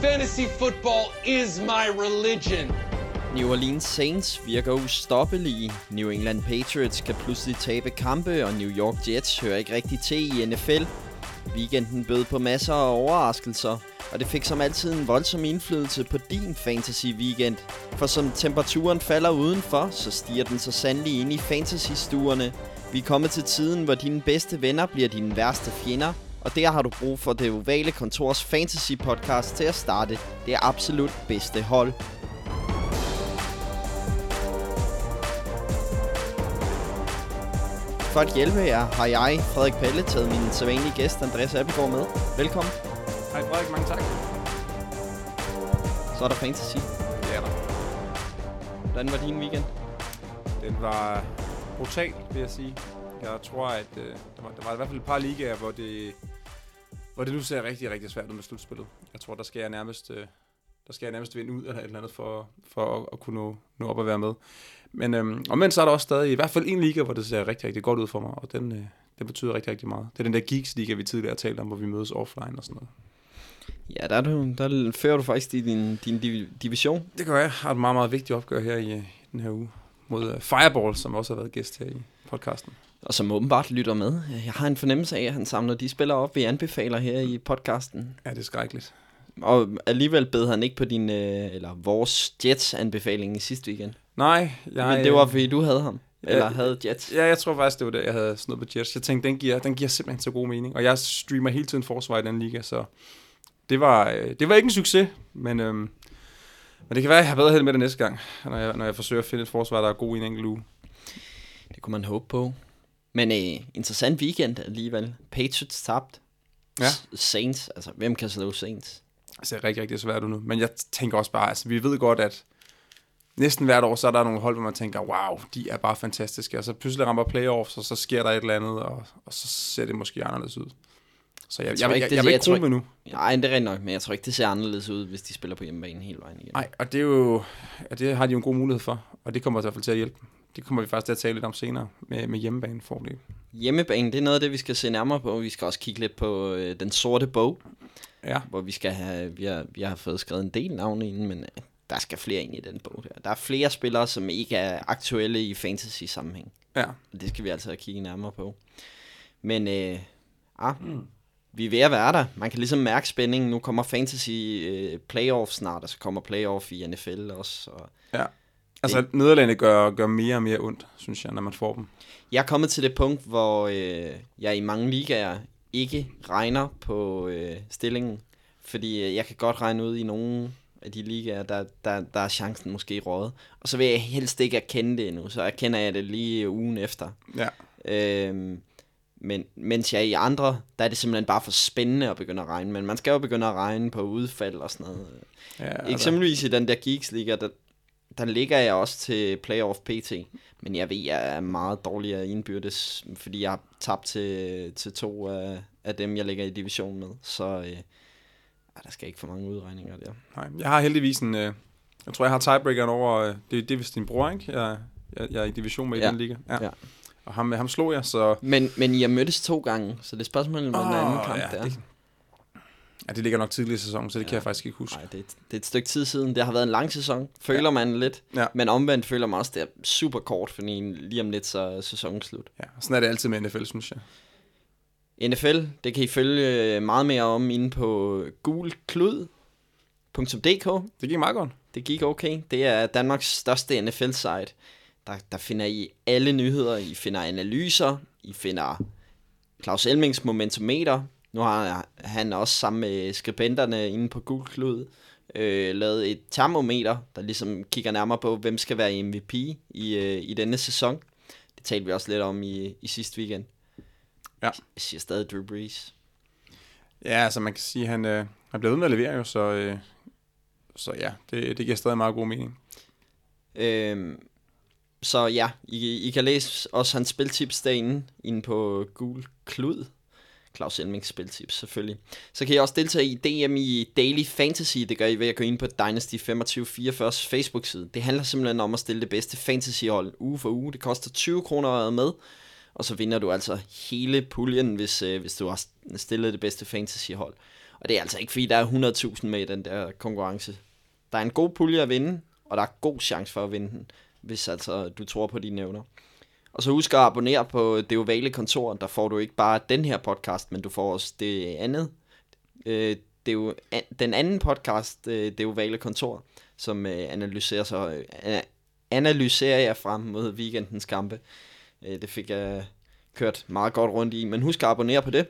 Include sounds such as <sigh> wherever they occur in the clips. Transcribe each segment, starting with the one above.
Fantasy football is my religion. New Orleans Saints virker ustoppelige. New England Patriots kan pludselig tabe kampe, og New York Jets hører ikke rigtig til i NFL. Weekenden bød på masser af overraskelser, og det fik som altid en voldsom indflydelse på din fantasy weekend. For som temperaturen falder udenfor, så stiger den så sandelig ind i fantasy-stuerne. Vi er kommet til tiden, hvor dine bedste venner bliver dine værste fjender, og der har du brug for det ovale kontors fantasy podcast til at starte det absolut bedste hold. For at hjælpe jer har jeg, Frederik Pelle, taget min sædvanlige gæst, Andreas Appelgaard med. Velkommen. Hej Frederik, mange tak. Så er der fantasy. Det er der. Hvordan var din weekend? Den var brutal, vil jeg sige. Jeg tror, at øh, der, var, der var i hvert fald et par ligaer, hvor det, hvor det nu ser rigtig, rigtig svært ud med slutspillet. Jeg tror, der skal jeg nærmest, øh, der skal jeg nærmest vinde ud eller et eller andet for, for at, at kunne nå, nå op og være med. Men øhm, omvendt så er der også stadig i hvert fald en liga, hvor det ser rigtig, rigtig godt ud for mig, og den, øh, den betyder rigtig, rigtig meget. Det er den der Geeks-liga, vi tidligere har talt om, hvor vi mødes offline og sådan noget. Ja, der, er du, der fører du faktisk i din, din div- division. Det gør jeg. Har et meget, meget vigtigt opgør her i, i den her uge mod uh, Fireball, som også har været gæst her i podcasten. Og som åbenbart lytter med. Jeg har en fornemmelse af, at han samler de spillere op, vi anbefaler her i podcasten. Ja, det er skrækkeligt. Og alligevel bed han ikke på din, øh, eller vores Jets anbefaling i sidste weekend. Nej, jeg... Men det var fordi du havde ham. Ja, Eller havde Jets. Ja, jeg tror faktisk, det var det, jeg havde på Jets. Jeg tænkte, den giver, den giver simpelthen så god mening. Og jeg streamer hele tiden forsvar i den liga, så det var, øh, det var ikke en succes, men, øhm, men det kan være, at jeg har bedre held med det næste gang, når jeg, når jeg forsøger at finde et forsvar, der er god i en enkelt uge. Det kunne man håbe på. Men øh, interessant weekend alligevel. Patriots tabt. Ja. Saints, altså hvem kan slå Saints? Det ser rigtig, rigtig svært nu. Men jeg tænker også bare, altså vi ved godt, at næsten hvert år, så er der nogle hold, hvor man tænker, wow, de er bare fantastiske. Og så pludselig rammer playoffs, og så sker der et eller andet, og, og så ser det måske anderledes ud. Så jeg, jeg, jeg, jeg, jeg, vil ikke tro med nu. Nej, det er rent nok, men jeg tror ikke, det ser anderledes ud, hvis de spiller på hjemmebane hele vejen igen. Nej, og det er jo, ja, det har de jo en god mulighed for, og det kommer i hvert fald til at hjælpe. dem. Det kommer vi faktisk til at tale lidt om senere med, med hjemmebanefordel. Hjemmebane, det er noget af det, vi skal se nærmere på. Vi skal også kigge lidt på øh, den sorte bog, Ja, hvor vi skal have, vi har, vi har fået skrevet en del navne ind, men øh, der skal flere ind i den bog der. Der er flere spillere, som ikke er aktuelle i fantasy-sammenhæng. ja. Og det skal vi altså kigge nærmere på. Men øh, ah, mm. vi er ved at være der. Man kan ligesom mærke spændingen. Nu kommer fantasy øh, playoff snart, og så kommer playoff i NFL også. Og ja. Altså, nederlagene gør, gør mere og mere ondt, synes jeg, når man får dem. jeg er kommet til det punkt, hvor øh, jeg i mange ligaer ikke regner på øh, stillingen. Fordi øh, jeg kan godt regne ud i nogle af de ligaer, der, der, der er chancen måske rådet. Og så vil jeg helst ikke erkende det endnu, så erkender jeg det lige ugen efter. Ja, Øhm, men mens jeg i andre, der er det simpelthen bare for spændende at begynde at regne. Men man skal jo begynde at regne på udfald og sådan noget. ja Eksempelvis i den der Geeks Liga, der, der ligger jeg også til Playoff PT. Men jeg ved, jeg er meget dårligere indbyrdes, fordi jeg har tabt til, til to af, af dem, jeg ligger i division med. Så øh, der skal ikke for mange udregninger der. Nej, jeg har heldigvis en... Øh, jeg tror, jeg har tiebreakeren over... Øh, det, det er vist din bror, ikke? Jeg, jeg, jeg er i division med Ja. i den liga. Ja. Ja. Og ham, ham slog jeg, så... Men, men har mødtes to gange, så det er spørgsmålet om den Åh, anden kamp ja, der. det- Ja, det ligger nok tidligere i sæsonen, så det ja. kan jeg faktisk ikke huske. Nej, det, er et- det er et stykke tid siden. Det har været en lang sæson, føler ja. man lidt. Ja. Men omvendt føler man også, det er super kort, fordi lige om lidt så er sæsonen slut. Ja, sådan er det altid med NFL, synes jeg. NFL, det kan I følge øh, meget mere om inde på gulklud.dk. Det gik meget godt. Det gik okay. Det er Danmarks største NFL-site. Der, der finder I alle nyheder. I finder analyser. I finder Claus Elmings momentometer. Nu har han også sammen med skribenterne inde på Google Klud øh, lavet et termometer, der ligesom kigger nærmere på, hvem skal være MVP i, øh, i denne sæson. Det talte vi også lidt om i, i sidste weekend. Ja. Jeg siger stadig Drew Brees. Ja, altså man kan sige, at han øh, er blevet ved med at levere jo, så, øh, så ja, det, det giver stadig meget god mening. Øhm, så ja, I, I kan læse også hans spiltips derinde, inde på Google Klud. Claus Elmings spiltips selvfølgelig. Så kan I også deltage i DM i Daily Fantasy. Det gør I ved at gå ind på Dynasty 2544's Facebook-side. Det handler simpelthen om at stille det bedste fantasyhold uge for uge. Det koster 20 kroner at være med. Og så vinder du altså hele puljen, hvis, øh, hvis du har stillet det bedste fantasyhold. Og det er altså ikke, fordi der er 100.000 med i den der konkurrence. Der er en god pulje at vinde, og der er god chance for at vinde den, hvis altså du tror på dine evner. Og så husk at abonnere på det ovale kontor, der får du ikke bare den her podcast, men du får også det andet. Øh, det er jo den anden podcast, øh, det ovale kontor, som øh, analyserer, så, øh, analyserer jeg frem mod weekendens kampe. Øh, det fik jeg kørt meget godt rundt i, men husk at abonnere på det.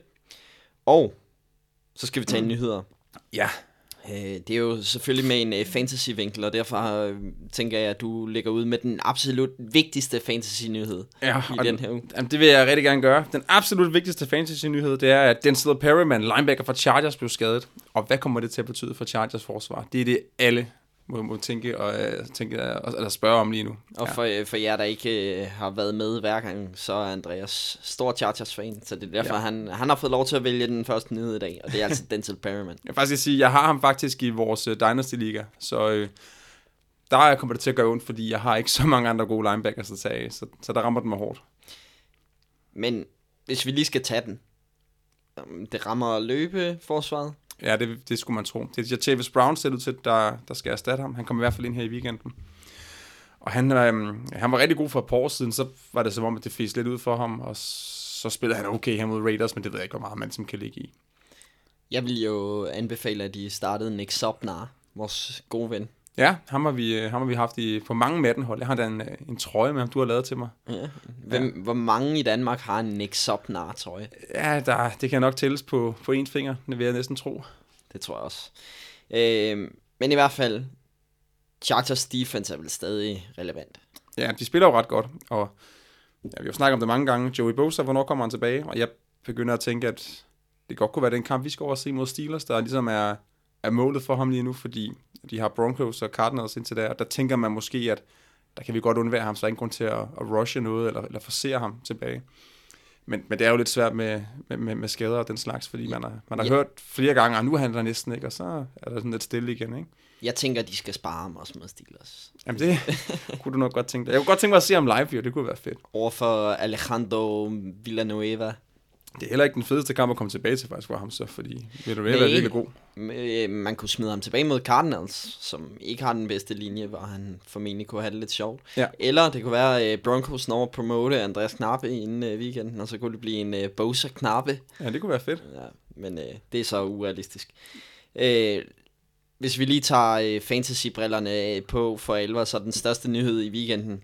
Og så skal vi tage mm. nyheder. Ja, det er jo selvfølgelig med en øh, fantasy-vinkel, og derfor øh, tænker jeg, at du ligger ud med den absolut vigtigste fantasy-nyhed Ja, i den her uge. Jamen, det vil jeg rigtig gerne gøre. Den absolut vigtigste fantasy-nyhed, det er, at Denzel Perryman, linebacker for Chargers, blev skadet. Og hvad kommer det til at betyde for Chargers forsvar? Det er det, alle må, må tænke, og, uh, tænke og, eller spørge om lige nu. Og for, øh, for jer, der ikke øh, har været med hver gang, så er Andreas stor Chargers-fan, så det er derfor, Ja. ja. han, han har fået lov til at vælge den første nyhed i dag, og det er altså <laughs> Denzel Perryman. Jeg vil faktisk sige, jeg har ham faktisk i vores uh, Dynasty-liga, så uh, der kommer det til at gøre ondt, fordi jeg har ikke så mange andre gode linebackers at tage så, så der rammer den mig hårdt. Men hvis vi lige skal tage den, det rammer løbeforsvaret. Ja, det, det skulle man tro. Det er Jatavis Brown ser ud til, der, der skal erstatte ham. Han kommer i hvert fald ind her i weekenden. Og han, øhm, han var rigtig god for et par år siden, så var det som om, at det fæste lidt ud for ham, og så spillede han okay her mod Raiders, men det ved jeg ikke, hvor meget man som kan ligge i. Jeg vil jo anbefale, at de startede Nick Sopnar, vores gode ven. Ja, ham har vi, øh, ham har vi haft i, på mange mattenhold. Jeg har da en, øh, en trøje med ham, du har lavet til mig. Ja. Hvem, ja. Hvor mange i Danmark har en Nick Sobnar trøje? Ja, der, det kan nok tælles på, på én finger, det vil jeg næsten tro. Det tror jeg også. Øh, men i hvert fald, Chargers defense er vel stadig relevant. Ja, de spiller jo ret godt, og ja, vi har jo snakket om det mange gange. Joey Bosa, hvornår kommer han tilbage? Og jeg begynder at tænke, at det godt kunne være den kamp, vi skal over se mod Steelers, der ligesom er, er målet for ham lige nu, fordi de har Broncos og Cardinals indtil der, og der tænker man måske, at der kan vi godt undvære ham, så er ingen grund til at, at rushe noget, eller, eller forsere ham tilbage. Men, men det er jo lidt svært med, med, med, med skader og den slags, fordi man har, man har Ja. hørt flere gange, at nu handler han næsten ikke, og så er der sådan lidt stille igen, ikke? Jeg tænker, de skal spare ham også mod Steelers. Jamen det <laughs> kunne du nok godt tænke dig. Jeg kunne godt tænke mig at se ham live, jo. det kunne være fedt. Overfor Alejandro Villanueva. Det er heller ikke den fedeste kamp at komme tilbage til faktisk for ham så, fordi Villanueva er virkelig god. Øh, Man kunne smide ham tilbage mod Cardinals, som ikke har den bedste linje, hvor han formentlig kunne have det lidt sjovt. Ja. Eller det kunne være øh, Broncos når at promote Andreas Knappe inden øh, weekenden, og så kunne det blive en Bosa Knappe. Ja, det kunne være fedt. Ja, men øh, det er så urealistisk. Øh, hvis vi lige tager øh, fantasy-brillerne på for alvor, så den største nyhed i weekenden,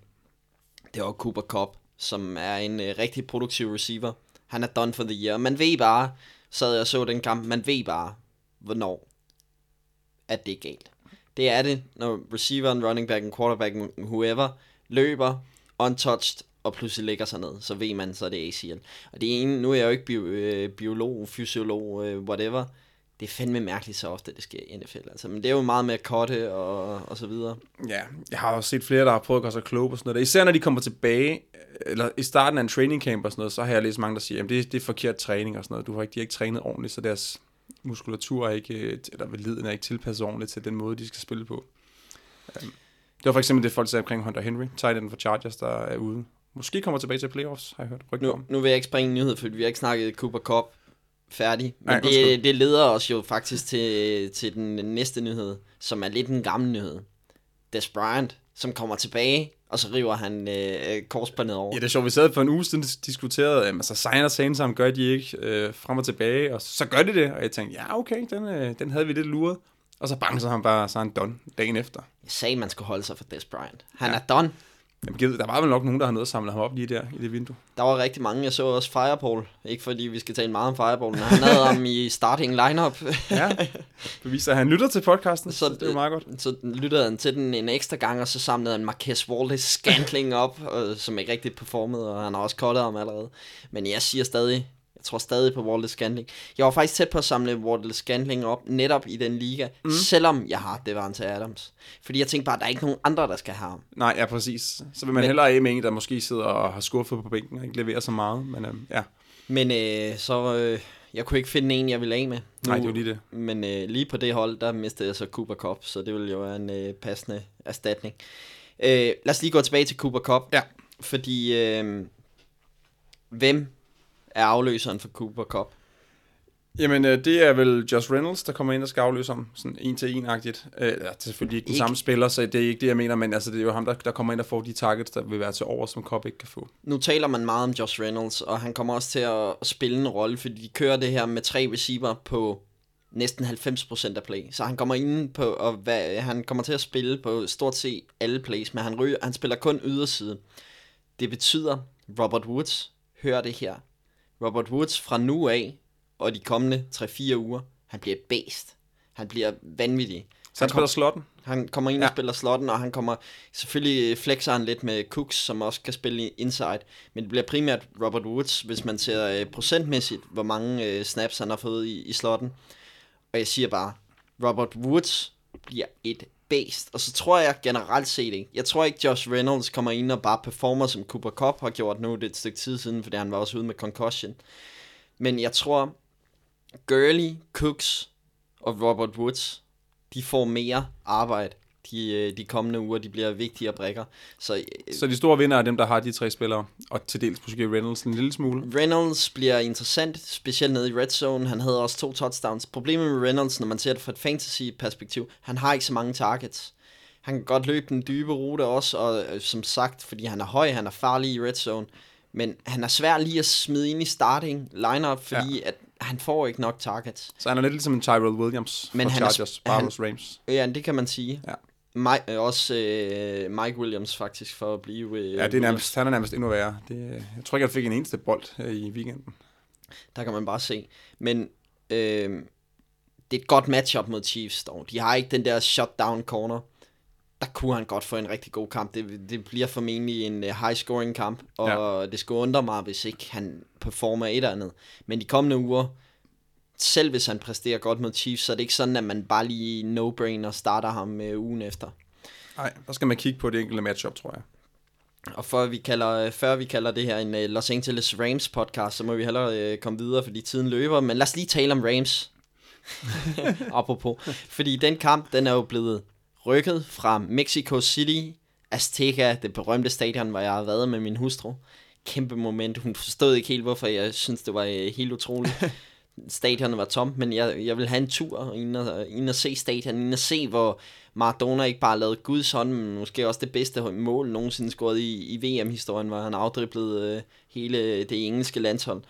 det var Cooper Cup, som er en øh, rigtig produktiv receiver. Han er done for the year. Man ved bare, sad jeg og så den kamp, man ved bare, hvornår at det er galt. Det er det, når receiveren, running backen, quarterbacken, whoever, løber untouched, og pludselig lægger sig ned, så ved man, så er det ACL. Og det er nu er jeg jo ikke bio, øh, biolog, fysiolog, øh, whatever. Det er fandme mærkeligt så ofte, det sker i NFL. Altså, men det er jo meget med at cutte og, og så videre. Ja, jeg har også set flere, der har prøvet at gøre sig kloge på sådan noget. Især når de kommer tilbage, eller i starten af en training camp og sådan noget, så har jeg læst mange, der siger, at det, det er forkert træning og sådan noget. Du har ikke, de har ikke trænet ordentligt, så deres muskulatur er ikke, eller liden er ikke tilpasset ordentligt til den måde, de skal spille på. Um, det var for eksempel det, folk sagde omkring Hunter Henry, tight end for Chargers, der er ude. Måske kommer tilbage til playoffs, har jeg hørt rygter Nu, om. nu vil jeg ikke springe en nyhed, for vi har ikke snakket Cooper Cup færdig. Men Nej, det, det leder os jo faktisk til, til den næste nyhed, som er lidt en gammel nyhed. Des Bryant, som kommer tilbage, og så river han øh, korsbåndet over. Ja, det er sjovt. Vi sad for en uge siden diskuterede, øh, altså signer Saints ham, gør de ikke øh, frem og tilbage, og så gør de det, og jeg tænkte, ja okay, den, øh, den havde vi lidt luret. Og så så han bare, så han done dagen efter. Jeg sagde, man skulle holde sig for Des Bryant. Han Ja. er done. Jamen, givet, der var vel nok nogen, der har noget at samle ham op lige der i det vindue. Der var rigtig mange. Jeg så også Fireball. Ikke fordi vi skal tale meget om Fireball, men han havde ham i starting lineup. <laughs> Ja, beviser, at han lytter til podcasten, så, Så det er jo meget godt. Så lyttede han til den en ekstra gang, og så samlede han Marquez Wallace Scantling op, og, som ikke rigtig performede, og han har også cuttet ham allerede. Men jeg siger stadig, jeg tror stadig på Wallace Scantling. Jeg var faktisk tæt på at samle Wallace Scantling op, netop i den liga, mm. selvom jeg har det var til Adams. Fordi jeg tænkte bare, der er ikke nogen andre, der skal have ham. Nej, ja, præcis. Så vil man Men- hellere af med en, der måske sidder og har skuffet på bænken og ikke leverer så meget. Men øhm, ja, Men øh, så, øh, jeg kunne ikke finde en, jeg ville af med. nej, det jo lige det. Men øh, lige på det hold, der mistede jeg så Cooper Cup, så det ville jo være en øh, passende erstatning. Øh, lad os lige gå tilbage til Cooper Cup. Ja. Fordi, øh, hvem er afløseren for Cooper Cup? Jamen, øh, det er vel Josh Reynolds, der kommer ind og skal afløse ham, sådan en til en-agtigt. Øh, ja, det er selvfølgelig ikke den Ikke- samme spiller, så det er ikke det, jeg mener, men altså, det er jo ham, der, der kommer ind og får de targets, der vil være til over, som Cobb ikke kan få. Nu taler man meget om Josh Reynolds, og han kommer også til at spille en rolle, fordi de kører det her med tre receiver på næsten 90% af play. Så han kommer ind på, og hvad, han kommer til at spille på stort set alle plays, men han, ryger, han spiller kun yderside. Det betyder, Robert Woods, hør det her. Robert Woods fra nu af, og de kommende 3-4 uger, han bliver based. Han bliver vanvittig. Så han spiller slotten. Han kommer ind ja. Ja. og spiller slotten, og han kommer selvfølgelig flexer han lidt med Cooks, som også kan spille inside. Men det bliver primært Robert Woods, hvis man ser øh, procentmæssigt, hvor mange øh, snaps han har fået i, i slotten. Og jeg siger bare, Robert Woods bliver et bæst, Og så tror jeg generelt set ikke, jeg tror ikke Josh Reynolds kommer ind og bare performer, som Cooper Cup har gjort nu, det er et stykke tid siden, fordi han var også ude med concussion. Men jeg tror, Gurley, Cooks og Robert Woods, de får mere arbejde de, øh, de kommende uger. De bliver vigtigere brækker. Så øh, Så de store vinder er dem, der har de tre spillere, og til dels måske Reynolds en lille smule. Reynolds bliver interessant, specielt nede i red zone. Han havde også to touchdowns. Problemet med Reynolds, når man ser det fra et fantasy-perspektiv, han har ikke så mange targets. Han kan godt løbe den dybe rute også, og øh, som sagt, fordi han er høj, han er farlig i red zone. Men han er svær lige at smide ind i starting lineup, fordi ja. at han får ikke nok targets. Så han er lidt ligesom en Tyrell Williams Men for han er- Chargers, hos Rams. Ja, det kan man sige. Ja. Mike, øh, også øh, Mike Williams faktisk, for at blive... Øh, Ja, det er nærmest, han er nærmest endnu værre. Det, øh, jeg tror ikke, han fik en eneste bold her i weekenden. Der kan man bare se. Men øh, det er et godt matchup mod Chiefs dog. De har ikke den der shutdown corner. Der kunne han godt få en rigtig god kamp. Det, det bliver formentlig en uh, high scoring kamp, og ja. det skulle undre mig, hvis ikke han performer et eller andet. Men de kommende uger, selv hvis han præsterer godt mod Chiefs, så er det ikke sådan, at man bare lige no-brainer starter ham uh, ugen efter. Nej, der skal man kigge på det enkelte matchup, tror jeg. Og før vi kalder, før vi kalder det her en uh, Los Angeles Rams podcast, så må vi hellere uh, komme videre, fordi tiden løber. Men lad os lige tale om Rams. <laughs> Apropos. Fordi den kamp, den er jo blevet rykket fra Mexico City, Azteca, det berømte stadion, hvor jeg har været med min hustru. Kæmpe moment. Hun forstod ikke helt, hvorfor jeg synes, det var uh, helt utroligt. <laughs> Stadionet var tomt, men jeg, jeg vil have en tur ind og, ind og se stadion, ind og se, hvor Maradona ikke bare lavede Guds hånd, men måske også det bedste mål nogensinde scoret i, i VM-historien, hvor han afdriblede øh, hele det engelske landshold.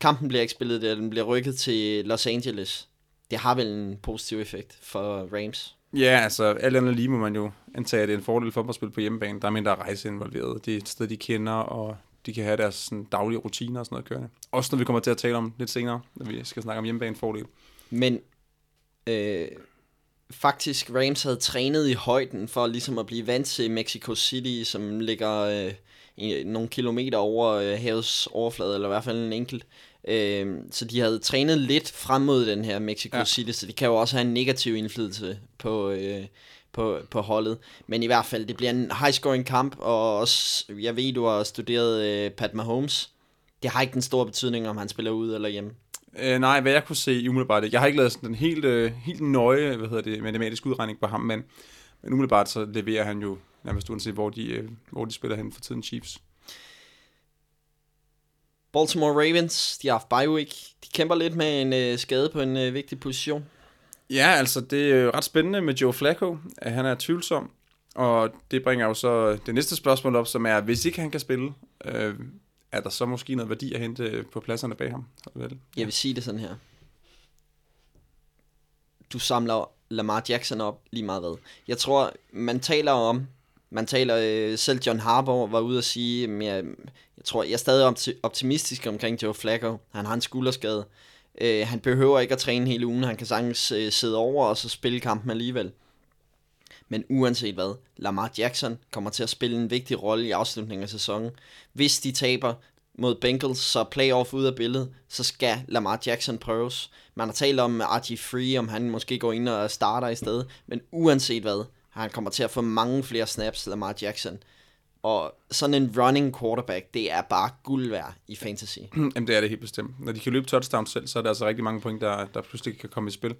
Kampen bliver ikke spillet der, den bliver rykket til Los Angeles. Det har vel en positiv effekt for Rams. Ja, altså alt andet lige må man jo antage, at det er en fordel for dem at spille på hjemmebane. Der er mindre rejse involveret. Det er et sted, de kender, og de kan have deres sådan, daglige rutiner og sådan noget kørende. Også når vi kommer til at tale om lidt senere, når vi skal snakke om hjemmebane-fordel. Men øh, faktisk Rams havde trænet i højden for ligesom at blive vant til Mexico City, som ligger øh, i, nogle kilometer over øh, havets overflade, eller i hvert fald en enkelt. Øh, så de havde trænet lidt frem mod den her Mexico ja. City, så det kan jo også have en negativ indflydelse på, øh, på, på holdet. Men i hvert fald, det bliver en high-scoring kamp, og også, jeg ved, du har studeret øh, Pat Mahomes. Det har ikke den store betydning, om han spiller ud eller hjemme. Øh, nej, hvad jeg kunne se umiddelbart, jeg har ikke lavet sådan den helt, øh, helt nøje hvad hedder det, matematisk udregning på ham, men, men umiddelbart så leverer han jo nærmest uanset, hvor de, øh, hvor de spiller hen for tiden Chiefs. Baltimore Ravens, de har haft bye week. De kæmper lidt med en øh, skade på en øh, vigtig position. Ja, altså det er jo ret spændende med Joe Flacco, at han er tvivlsom, og det bringer jo så det næste spørgsmål op, som er, hvis ikke han kan spille, øh, er der så måske noget værdi at hente på pladserne bag ham? Vel? Jeg vil sige det sådan her. Du samler Lamar Jackson op lige meget hvad. Jeg tror, man taler om, man taler, øh, selv John Harbaugh var ude at sige, men jeg, jeg tror, jeg er stadig optimistisk omkring Joe Flacco. Han har en skulderskade. Øh, Øh, han behøver ikke at træne hele ugen. Han kan sagtens øh, sidde over og så spille kampen alligevel. Men uanset hvad, Lamar Jackson kommer til at spille en vigtig rolle i afslutningen af sæsonen. Hvis de taber mod Bengals, så playoff ud af billedet, så skal Lamar Jackson prøves. Man har talt om RG3, om han måske går ind og starter i stedet. Men uanset hvad, han kommer til at få mange flere snaps, Lamar Jackson. Og sådan en running quarterback, det er bare guld værd i fantasy. <clears throat> Jamen det er det helt bestemt. Når de kan løbe touchdown selv, så er der altså rigtig mange point, der, der pludselig kan komme i spil.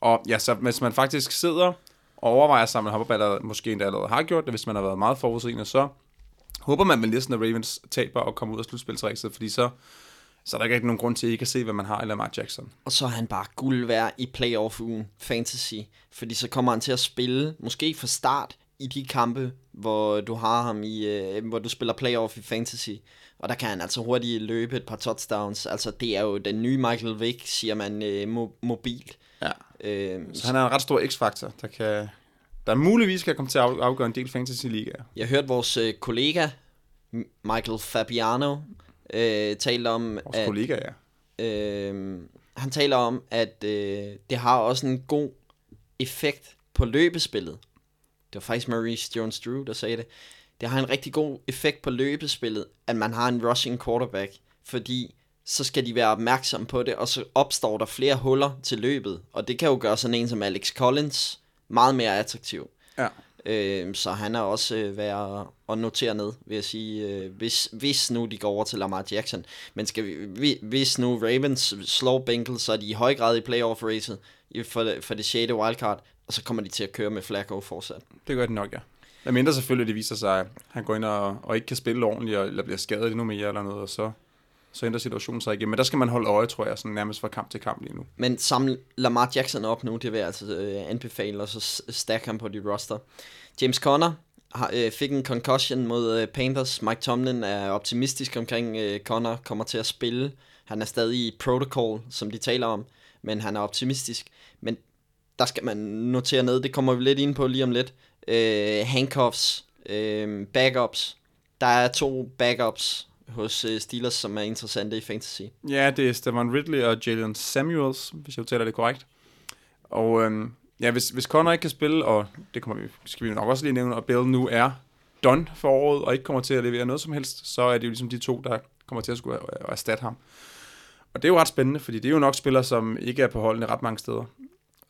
Og ja, så hvis man faktisk sidder og overvejer at samle hopperballer, måske endda allerede har gjort det, hvis man har været meget forudseende, så håber man vel næsten, at Ravens taber og kommer ud af slutspilsrækset, fordi så så er der ikke rigtig nogen grund til, at I kan se, hvad man har i Lamar Jackson. Og så er han bare guld værd i playoff-ugen fantasy. Fordi så kommer han til at spille, måske fra start, i de kampe, hvor du har ham i, øh, hvor du spiller playoff i fantasy. Og der kan han altså hurtigt løbe et par touchdowns. Altså, det er jo den nye Michael Vick, siger man, øh, mo- mobilt. Ja. Øh, Så han er en ret stor x-faktor, der kan der muligvis kan komme til at af- afgøre en del fantasy-ligaer. Jeg hørte vores øh, kollega, Michael Fabiano, øh, tale om, Vores at kollega, ja. øh, han taler om, at øh, det har også en god effekt på løbespillet. Det var faktisk Maurice Jones-Drew, der sagde det. Det har en rigtig god effekt på løbespillet, at man har en rushing quarterback, fordi så skal de være opmærksomme på det, og så opstår der flere huller til løbet, og det kan jo gøre sådan en som Alex Collins meget mere attraktiv. Ja. Øh, så han er også øh, værd at- notere ned, vil jeg sige, øh, hvis, hvis nu de går over til Lamar Jackson. Men skal vi, vi, hvis nu Ravens slår Bengals, så er de i høj grad i playoff-racet for det, for det 6. wildcard, og så kommer de til at køre med Flacco fortsat. Det gør det nok, ja. Men mindre selvfølgelig, det viser sig, at han går ind og, og ikke kan spille ordentligt, og- eller bliver skadet endnu mere eller noget, og så, så ændrer situationen sig igen. Men der skal man holde øje, tror jeg, sådan nærmest fra kamp til kamp lige nu. Men samle Lamar Jackson op nu, det vil jeg altså øh, anbefale, og så stack ham på dit roster. James Conner har, øh, fik en concussion mod øh, Panthers. Mike Tomlin er optimistisk omkring, øh, Conner kommer til at spille. Han er stadig i protocol, som de taler om, men han er optimistisk. Men der skal man notere ned, det kommer vi lidt ind på lige om lidt. Øh, handcuffs, øh, backups. Der er to backups hos øh, Steelers, som er interessante i fantasy. Ja, det er Stefan Ridley og Jalen Samuels, hvis jeg udtaler det korrekt. Og øh, ja, hvis, hvis Connor ikke kan spille, og det kommer vi, skal vi nok også lige nævne, og Bell nu er done for året, og ikke kommer til at levere noget som helst, så er det jo ligesom de to, der kommer til at skulle erstatte ham. Og det er jo ret spændende, fordi det er jo nok spillere, som ikke er på holdene ret mange steder.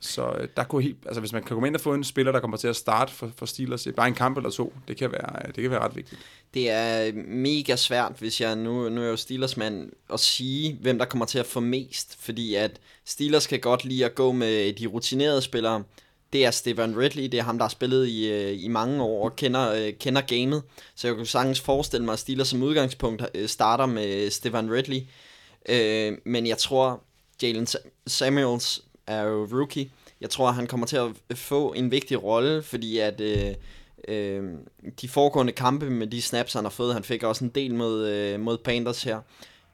Så øh, der kunne helt, altså hvis man kan komme ind og få en spiller, der kommer til at starte for, for Steelers, i bare en kamp eller to, det kan være, øh, det kan være ret vigtigt. Det er øh, mega svært, hvis jeg nu, nu er jo Steelers mand, at sige, hvem der kommer til at få mest. Fordi at Steelers kan godt lide at gå med de rutinerede spillere. Det er Stephen Ridley, det er ham, der har spillet i, øh, i mange år og kender, kender gamet. Så jeg kunne sagtens forestille mig, at Steelers som udgangspunkt starter med Stephen Ridley. Øh, men jeg tror, Jalen Samuels er jo rookie. Jeg tror, han kommer til at få en vigtig rolle, fordi at... Øh, øh, de foregående kampe med de snaps, han har fået, han fik også en del mod, øh, mod Panthers her.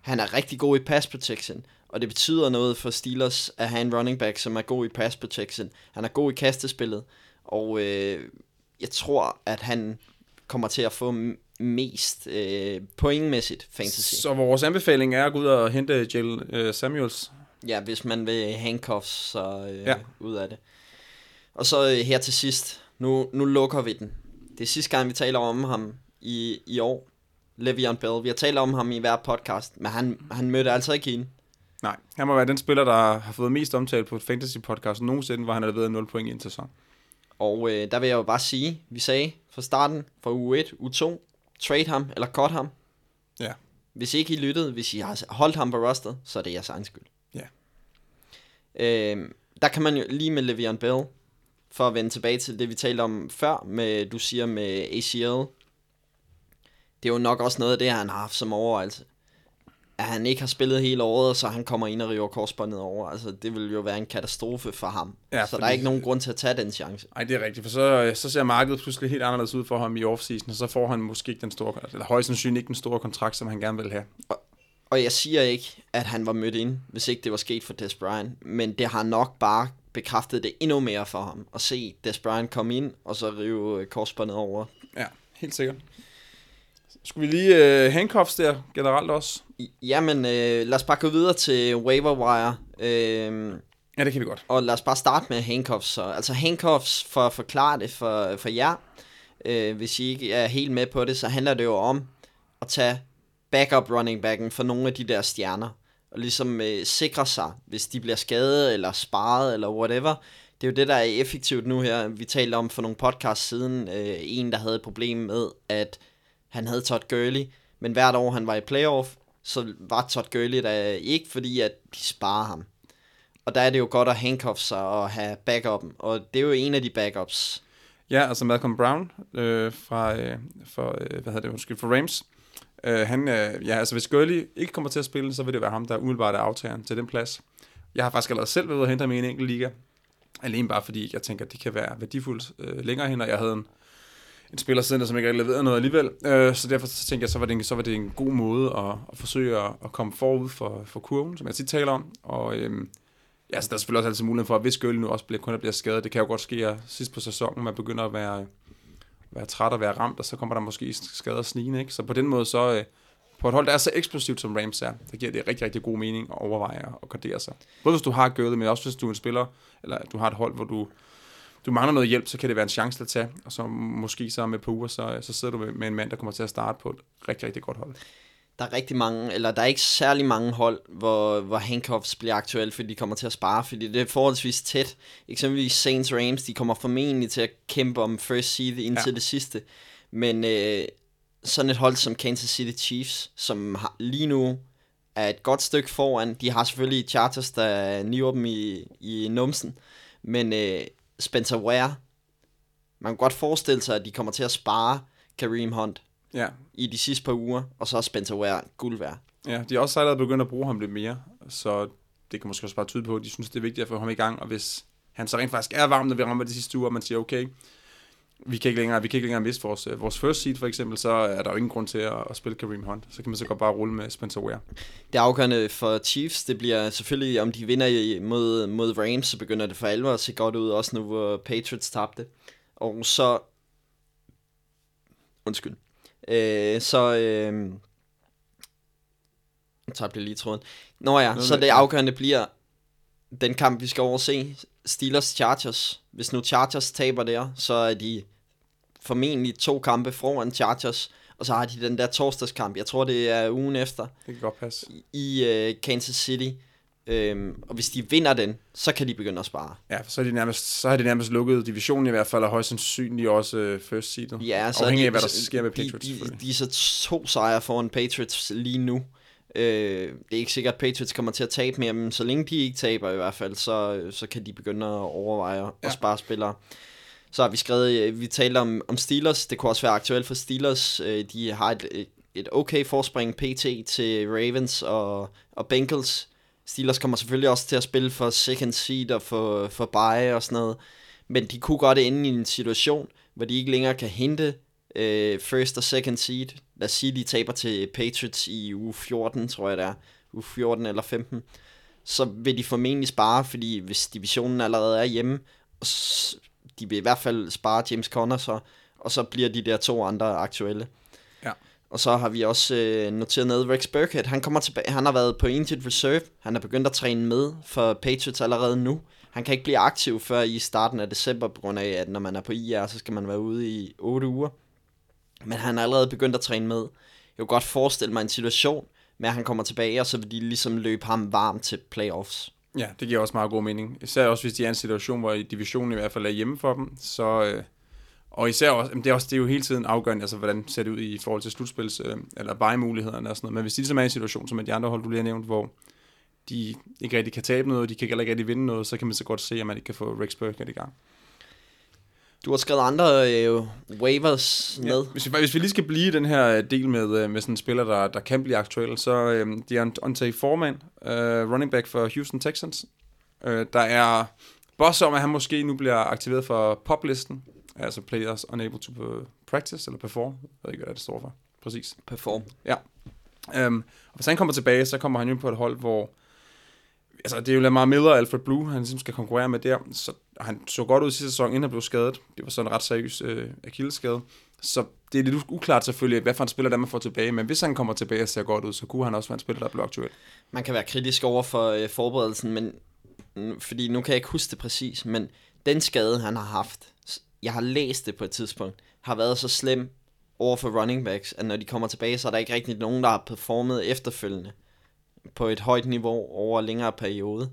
Han er rigtig god i pass protection, og det betyder noget for Steelers at have en running back, som er god i pass protection. Han er god i kastespillet, og øh, jeg tror, at han kommer til at få mest øh, pointmæssigt fantasy. Så vores anbefaling er at gå ud og hente Jalen øh, Samuels. Ja, hvis man vil handcuffs så øh, Ja. ud af det. Og så øh, her til sidst, nu, nu lukker vi den. Det er sidste gang, vi taler om ham i, i år. Le'Veon Bell. Vi har talt om ham i hver podcast, men han, han mødte altså ikke ind. Nej, han må være den spiller, der har fået mest omtale på et fantasy-podcast nogensinde, hvor han har leveret 0 point i en sæson. Og øh, der vil jeg jo bare sige, vi sagde fra starten, fra uge 1, uge 2, trade ham eller cut ham. Ja. Hvis ikke I lyttede, hvis I har holdt ham på roster, så er det jeres egen skyld. Ja. Øh, der kan man jo lige med Le'Veon Bell, for at vende tilbage til det, vi talte om før, med, du siger med ACL. Det er jo nok også noget af det, han har haft som overvejelse. At han ikke har spillet hele året, så han kommer ind og river korsbåndet over. Altså, det vil jo være en katastrofe for ham. Ja, så der fordi- er ikke nogen grund til at tage den chance. Nej, det er rigtigt, for så, så ser markedet pludselig helt anderledes ud for ham i offseason, og så får han måske ikke den store, eller højst sandsynligt ikke den store kontrakt, som han gerne vil have. Og jeg siger ikke, at han var mødt ind, hvis ikke det var sket for Des Bryant, men det har nok bare bekræftet det endnu mere for ham, at se Des Bryant komme ind, og så rive øh, korsbåndet over. Ja, helt sikkert. Skulle vi lige uh, handcuffs der generelt også? Jamen, øh, lad os bare gå videre til waiver wire, øh, Ja, det kan vi godt. og lad os bare starte med handcuffs. Så, altså handcuffs, for at forklare det for, for jer, øh, hvis I ikke er helt med på det, så handler det jo om at tage backup running backen for nogle af de der stjerner, og ligesom øh, sikre sig, hvis de bliver skadet, eller sparet, eller whatever. Det er jo det, der er effektivt nu her. Vi talte om for nogle podcasts siden, øh, en, der havde et problem med, at han havde Todd Gurley, men hvert år han var i playoff, så var Todd Gurley der ikke, fordi at de sparer ham. Og der er det jo godt at handcuff sig og have backupen, og det er jo en af de backups. Ja, altså Malcolm Brown øh, fra, øh, for, øh, hvad hedder det, undskyld, for Rams Øh, han, øh, ja, altså hvis Gurley ikke kommer til at spille, så vil det være ham, der umiddelbart er aftageren til den plads. Jeg har faktisk allerede selv været ude og hente ham i en enkelt liga. Alene bare fordi, jeg tænker, at det kan være værdifuldt øh, længere hen, og jeg havde en, en spiller siden, som ikke rigtig leverede noget alligevel. Øh, så derfor så tænkte jeg, så var det en, så var det en god måde at, at forsøge at, at komme forud for, for kurven, som jeg tit taler om. Og øh, ja, så der er selvfølgelig også altid mulighed for, at hvis Gurley nu også bliver, kun bliver skadet, det kan jo godt ske at sidst på sæsonen, man begynder at være, være træt og være ramt, og så kommer der måske skader snigende, ikke? Så på den måde så, øh, på et hold, der er så eksplosivt som Rams er, der giver det rigtig, rigtig god mening at overveje og gardere sig. Både hvis du har Gurley, men også hvis du er en spiller, eller du har et hold, hvor du, du mangler noget hjælp, så kan det være en chance at tage, og så måske så med på uger, så, så sidder du med en mand, der kommer til at starte på et rigtig, rigtig godt hold der er rigtig mange, eller der er ikke særlig mange hold, hvor, hvor handcuffs bliver aktuelt, fordi de kommer til at spare, fordi det er forholdsvis tæt. Eksempelvis Saints Rams, de kommer formentlig til at kæmpe om first seed indtil ja. det sidste. Men øh, sådan et hold som Kansas City Chiefs, som har, lige nu er et godt stykke foran, de har selvfølgelig Chargers, der niver dem i, i numsen, men øh, Spencer Ware, man kan godt forestille sig, at de kommer til at spare Kareem Hunt ja. i de sidste par uger, og så er Spencer Ware guld værd. Ja, de har også sejlet begyndt at bruge ham lidt mere, så det kan måske også bare tyde på, at de synes, det er vigtigt at få ham i gang, og hvis han så rent faktisk er varm, når vi rammer de sidste uger, og man siger, okay, vi kan ikke længere, vi kan ikke længere miste vores, øh, vores first seed for eksempel, så er der jo ingen grund til at, at spille Kareem Hunt. Så kan man så godt bare rulle med Spencer Ware. Det afgørende for Chiefs, det bliver selvfølgelig, om de vinder mod, mod Rams, så begynder det for alvor at se godt ud, også nu hvor Patriots tabte. Og så... Undskyld. Øh, så... Øh, jeg tabte lige tråden. Nå ja, så det afgørende bliver den kamp, vi skal overse. Steelers Chargers. Hvis nu Chargers taber der, så er de formentlig to kampe foran Chargers. Og så har de den der torsdagskamp. Jeg tror, det er ugen efter. Det kan godt passe. I uh, Kansas City. Øhm, og hvis de vinder den, så kan de begynde at spare. Ja, så er de nærmest, så har de nærmest lukket divisionen i hvert fald, og højst sandsynligt også uh, first seedet. Ja, så Afhængig de, af, hvad der sker med Patriots. De, de, de er så to sejre foran Patriots lige nu. Øh, det er ikke sikkert, at Patriots kommer til at tabe mere, men så længe de ikke taber i hvert fald, så, så kan de begynde at overveje ja. at spare spillere. Så har vi skrevet, øh, vi talte om, om Steelers, det kunne også være aktuelt for Steelers. Øh, de har et, et okay forspring PT til Ravens og, og Bengals. Steelers kommer selvfølgelig også til at spille for second seed og for, for bye og sådan noget. Men de kunne godt ende i en situation, hvor de ikke længere kan hente øh, first og second seed. Lad os sige, de taber til Patriots i uge 14, tror jeg det er. Uge 14 eller 15. Så vil de formentlig spare, fordi hvis divisionen allerede er hjemme, de vil i hvert fald spare James Conner så, og så bliver de der to andre aktuelle. Ja. Og så har vi også øh, noteret ned Rex Burkhead. Han kommer tilbage. Han har været på injured reserve. Han er begyndt at træne med for Patriots allerede nu. Han kan ikke blive aktiv før i starten af december, på grund af, at når man er på IR, så skal man være ude i 8 uger. Men han er allerede begyndt at træne med. Jeg kunne godt forestille mig en situation med, at han kommer tilbage, og så vil de ligesom løbe ham varm til playoffs. Ja, det giver også meget god mening. Især også, hvis de er en situation, hvor divisionen i hvert fald er hjemme for dem. Så, øh, og især også, det er, også, det er jo hele tiden afgørende, altså hvordan ser det ud i forhold til slutspils, øh, eller buy-mulighederne og sådan noget. Men hvis de ligesom er i en situation, som de andre hold, du lige har nævnt, hvor de ikke rigtig kan tabe noget, de kan heller ikke rigtig vinde noget, så kan man så godt se, at man ikke kan få Rex i gang. Du har skrevet andre øh, waivers. Ja, hvis, vi, hvis vi lige skal blive den her del med, øh, med sådan en spiller, der, der kan blive aktuel, så øh, det er Ontay Foreman, øh, running back for Houston Texans. Øh, der er boss om, at han måske nu bliver aktiveret for poplisten, altså players unable to practice eller perform. Jeg ved ikke, hvad det står for. Præcis. Perform. Ja. Um, og hvis han kommer tilbage, så kommer han jo på et hold, hvor altså, det er jo Lamar Miller og Alfred Blue, han ligesom skal konkurrere med der. Så han så godt ud sidste sæson, inden han blev skadet. Det var sådan en ret seriøs øh, akilleskade. Så det er lidt uklart selvfølgelig, hvad for en spiller der man får tilbage. Men hvis han kommer tilbage og ser godt ud, så kunne han også være en spiller, der bliver aktuel. Man kan være kritisk over for øh, forberedelsen, men fordi nu kan jeg ikke huske det præcis, men den skade, han har haft, jeg har læst det på et tidspunkt, har været så slem over for running backs, at når de kommer tilbage, så er der ikke rigtig nogen, der har performet efterfølgende på et højt niveau over en længere periode.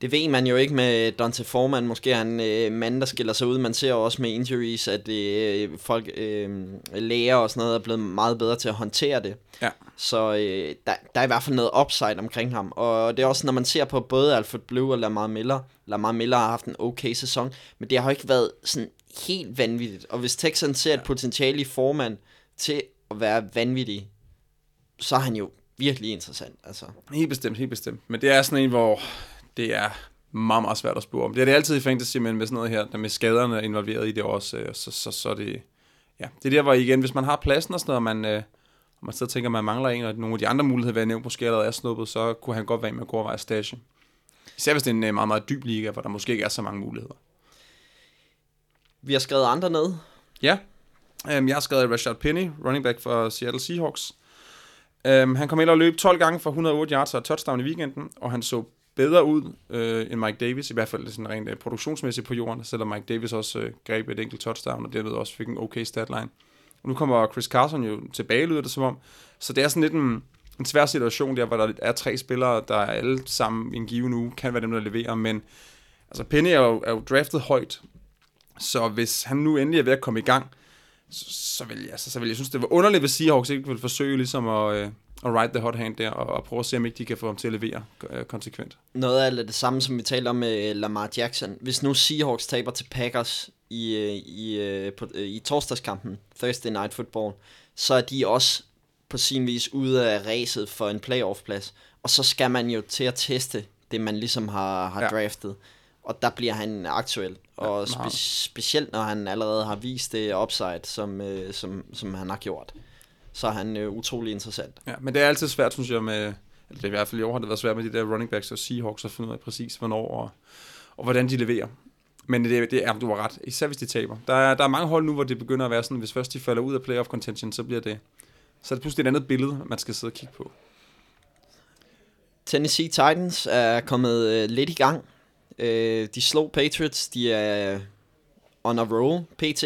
Det ved man jo ikke med Dante Foreman. Måske er en øh, mand, der skiller sig ud. Man ser også med injuries, at øh, folk, øh, læger og sådan noget, er blevet meget bedre til at håndtere det. Ja. Så øh, der, der er i hvert fald noget upside omkring ham. Og det er også, når man ser på både Alfred Blue og Lamar Miller. Lamar Miller har haft en okay sæson, men det har jo ikke været sådan helt vanvittigt. Og hvis Texans ser et potentiale i Foreman til at være vanvittig, så er han jo virkelig interessant. Altså. Helt bestemt, helt bestemt. Men det er sådan en, hvor det er meget, meget svært at spore om. Det er det altid i fantasy, men med sådan noget her, der med skaderne involveret i det også, øh, så, så, så er det... Ja, det er der, hvor igen, hvis man har pladsen og sådan noget, og man, øh, og man og tænker, at man mangler en, og nogle af de andre muligheder, hvad jeg nævnt, måske allerede er snuppet, så kunne han godt være med at gå overveje stage. Især hvis det er en øh, meget, meget dyb liga, hvor der måske ikke er så mange muligheder. Vi har skrevet andre ned. Ja, øhm, jeg har skrevet Rashad Penny, running back for Seattle Seahawks. Øhm, han kom ind og løb 12 gange for 108 yards og touchdown i weekenden, og han så bedre ud øh, end Mike Davis, i hvert fald sådan rent øh, produktionsmæssigt på jorden, selvom Mike Davis også øh, greb et enkelt touchdown, og derved også fik en okay statline. Og nu kommer Chris Carson jo tilbage, lyder det som om. Så det er sådan lidt en, en svær situation der, hvor der er tre spillere, der er alle sammen i en given uge, kan være dem, der leverer, men altså Penny er jo, er jo draftet højt, så hvis han nu endelig er ved at komme i gang, så, så, vil, jeg, så, så vil jeg synes, det var underligt, hvis Seahawks ikke vil forsøge ligesom at, øh, at ride the hot hand der, og, og prøve at se, om ikke de kan få ham til at levere øh, konsekvent. Noget af det samme, som vi talte om med Lamar Jackson. Hvis nu Seahawks taber til Packers i, øh, i, øh, på, i torsdagskampen, Thursday Night Football, så er de også på sin vis ude af ræset for en playoff-plads. Og så skal man jo til at teste det, man ligesom har, har ja. draftet. Og der bliver han aktuel. Og ja, spe- specielt når han allerede har vist det upside, som, øh, som, som han har gjort. Så er han øh, utrolig interessant. Ja, men det er altid svært, synes jeg, med, eller det er i hvert fald i år har det været svært med de der running backs og Seahawks at finde ud af præcis, hvornår og, og hvordan de leverer. Men det, det er, du har ret, især hvis de taber. Der er, der er mange hold nu, hvor det begynder at være sådan, hvis først de falder ud af playoff contention, så bliver det, så er det pludselig et andet billede, man skal sidde og kigge på. Tennessee Titans er kommet øh, lidt i gang. Øh, de slog Patriots, de er on a roll, PT,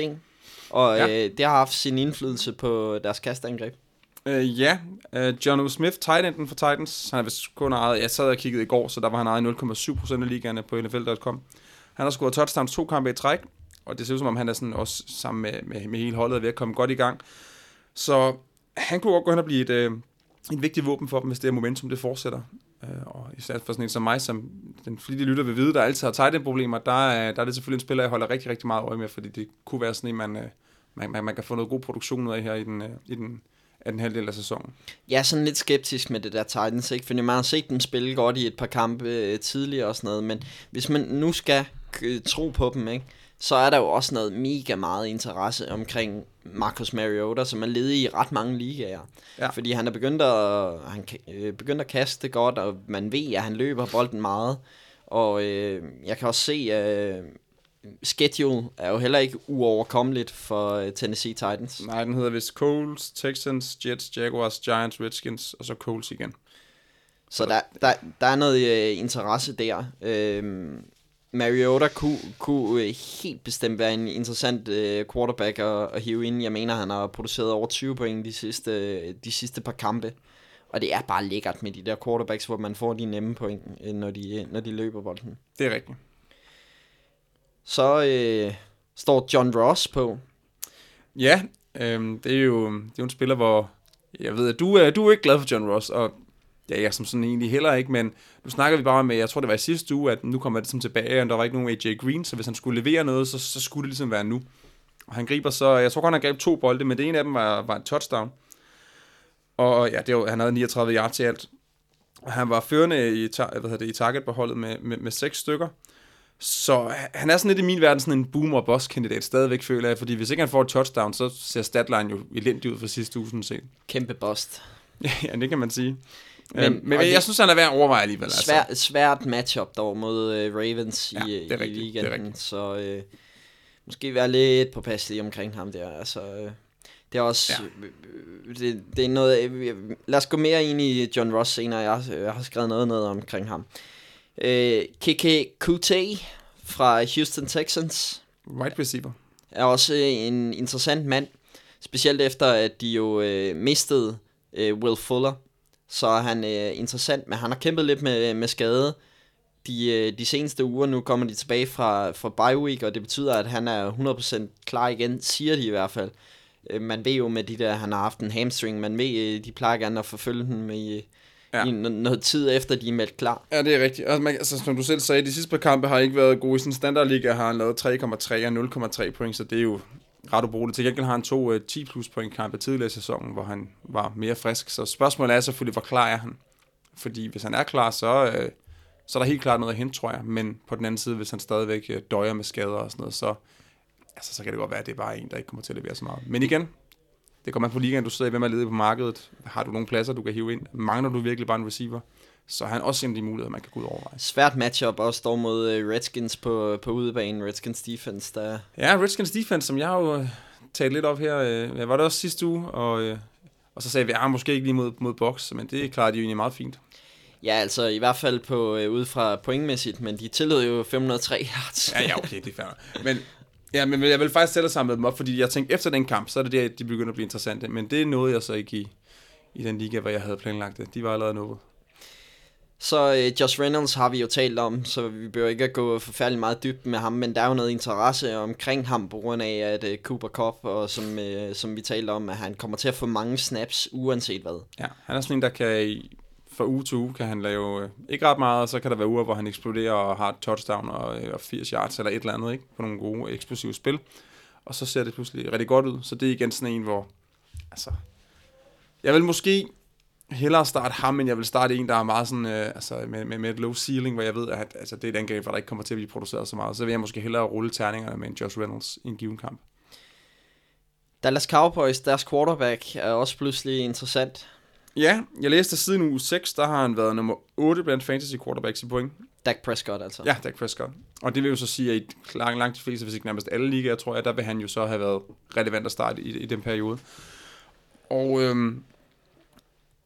og ja. øh, det har haft sin indflydelse på deres kastangreb. Uh, ja, uh, John O. Smith, tight enden for Titans, han er vist kun ejet, jeg sad og kiggede i går, så der var han ejet 0,7% af ligaerne på NFL.com. Han har scoret touchdowns to kampe i træk, og det ser ud som om, han er sådan også sammen med, med, med hele holdet ved at komme godt i gang. Så han kunne godt gå hen og blive et, øh, et vigtigt våben for dem, hvis det er momentum, det fortsætter. Øh, og især for sådan en som mig, som den flittige lytter vil vide, der altid har tight problemer, der, der er det selvfølgelig en spiller, jeg holder rigtig, rigtig meget øje med, fordi det kunne være sådan en, man, øh, man, man, man kan få noget god produktion ud af her i den, øh, i den af den halvdel af sæsonen. Jeg er sådan lidt skeptisk med det der Titans, ikke? fordi man har set dem spille godt i et par kampe øh, tidligere og sådan noget, men hvis man nu skal øh, tro på dem, ikke? Så er der jo også noget mega meget interesse omkring Marcus Mariota, som er ledig i ret mange ligaer. Ja. Fordi han er begyndt at, han øh, begyndt at kaste godt, og man ved, at han løber bolden meget. Og øh, jeg kan også se, at øh, schedule er jo heller ikke uoverkommeligt for uh, Tennessee Titans. Nej, den hedder vist Coles, Texans, Jets, Jaguars, Giants, Redskins, og så Coles igen. Så der, der, der er noget uh, interesse der. Uh, Mariota kunne, kunne uh, helt bestemt være en interessant uh, quarterback at, at hive ind. Jeg mener, han har produceret over 20 point de sidste, de sidste par kampe. Og det er bare lækkert med de der quarterbacks, hvor man får de nemme point, når de, når de løber bolden. Det er rigtigt. Så øh, står John Ross på. Ja, øh, det, er jo, det er jo en spiller, hvor jeg ved, at du er, du er ikke glad for John Ross, og ja, jeg som sådan egentlig heller ikke, men nu snakker vi bare med, jeg tror det var i sidste uge, at nu kommer det som tilbage, og der var ikke nogen AJ Green, så hvis han skulle levere noget, så, så skulle det ligesom være nu. Og han griber så, jeg tror godt, han greb to bolde, men det ene af dem var, var en touchdown. Og ja, det var, han havde 39 yards til alt. Og han var førende i, hvad hedder det, i target på holdet med, med, med seks stykker. Så han er sådan lidt i min verden sådan en boomer boss kandidat stadigvæk, føler jeg. Fordi hvis ikke han får et touchdown, så ser statline jo elendig ud for sidste uge, sådan set. Kæmpe bust. <laughs> ja, det kan man sige. Men, øhm, men jeg synes, han er værd at overveje alligevel. Altså. Svær, Svært matchup dog mod uh, Ravens ja, i, i weekenden. Så uh, måske være lidt påpasselig omkring ham der. Altså, uh, det er også... Ja. Uh, det, det er noget... Uh, lad os gå mere ind i John Ross senere. Jeg, jeg har skrevet noget, noget omkring ham. Øh, KK Kute fra Houston Texans. Right receiver. Er også en interessant mand. Specielt efter, at de jo øh, mistede øh, Will Fuller. Så er han øh, interessant, men han har kæmpet lidt med, med skade. De, øh, de seneste uger nu kommer de tilbage fra, fra bye week, og det betyder, at han er 100% klar igen, siger de i hvert fald. Øh, man ved jo med de der, han har haft en hamstring, man ved, øh, de plejer gerne at forfølge den med, ja. i noget tid efter, de er meldt klar. Ja, det er rigtigt. Altså, man, altså, som du selv sagde, de sidste par kampe har ikke været gode. I sin standardliga har han lavet 3,3 og 0,3 point, så det er jo ret ubrugelig. Til gengæld har han to øh, 10 plus point kampe tidligere i sæsonen, hvor han var mere frisk. Så spørgsmålet er selvfølgelig, hvor klar er han? Fordi hvis han er klar, så, øh, så er der helt klart noget at hente, tror jeg. Men på den anden side, hvis han stadigvæk øh, døjer med skader og sådan noget, så, altså, så kan det godt være, at det er bare en, der ikke kommer til at levere så meget. Men igen, det kommer an på ligaen, du sidder i, hvem er ledig på markedet. Har du nogle pladser, du kan hive ind? Mangler du virkelig bare en receiver? Så har han også en af de muligheder, man kan gå ud over. Svært matchup også dog mod øh, Redskins på, på udebanen. Redskins defense, der... Ja, Redskins defense, som jeg jo øh, talt lidt op her. Øh, var det også sidste uge, og, øh, og så sagde vi, at ah, måske ikke lige mod, mod box, men det klarer de jo egentlig meget fint. Ja, altså i hvert fald på øh, ud fra pointmæssigt, men de tillod jo 503 yards. ja, ja, okay, det er fair. Men, ja, men jeg vil faktisk sætte samle dem op, fordi jeg tænkte, efter den kamp, så er det der, de begynder at blive interessante. Men det nåede jeg så ikke i, i den liga, hvor jeg havde planlagt det. De var allerede nået. Så øh, Josh Reynolds har vi jo talt om, så vi behøver ikke gå forfærdeligt meget dybt med ham, men der er jo noget interesse omkring ham på grund af, at øh, Cooper Cup, og som, øh, som vi talte om, at han kommer til at få mange snaps, uanset hvad. Ja, han er sådan en, der kan fra uge til uge kan han lave øh, ikke ret meget, og så kan der være uger, hvor han eksploderer og har et touchdown og, øh, og 80 yards eller et eller andet, ikke? På nogle gode, eksplosive spil. Og så ser det pludselig rigtig godt ud. Så det er igen sådan en, hvor... Altså, jeg vil måske hellere starte ham, men jeg vil starte en, der er meget sådan, øh, altså med, med, med et low ceiling, hvor jeg ved, at altså, det er et angreb, hvor der ikke kommer til at blive produceret så meget. Så vil jeg måske hellere rulle terningerne med en Josh Reynolds i en given kamp. Dallas Cowboys, deres quarterback, er også pludselig interessant. Ja, jeg læste siden uge 6, der har han været nummer 8 blandt fantasy quarterbacks i point. Dak Prescott altså. Ja, Dak Prescott. Og det vil jo så sige, at i langt, langt de fleste, hvis ikke nærmest alle ligaer, tror jeg, der vil han jo så have været relevant at starte i, i den periode. Og øhm,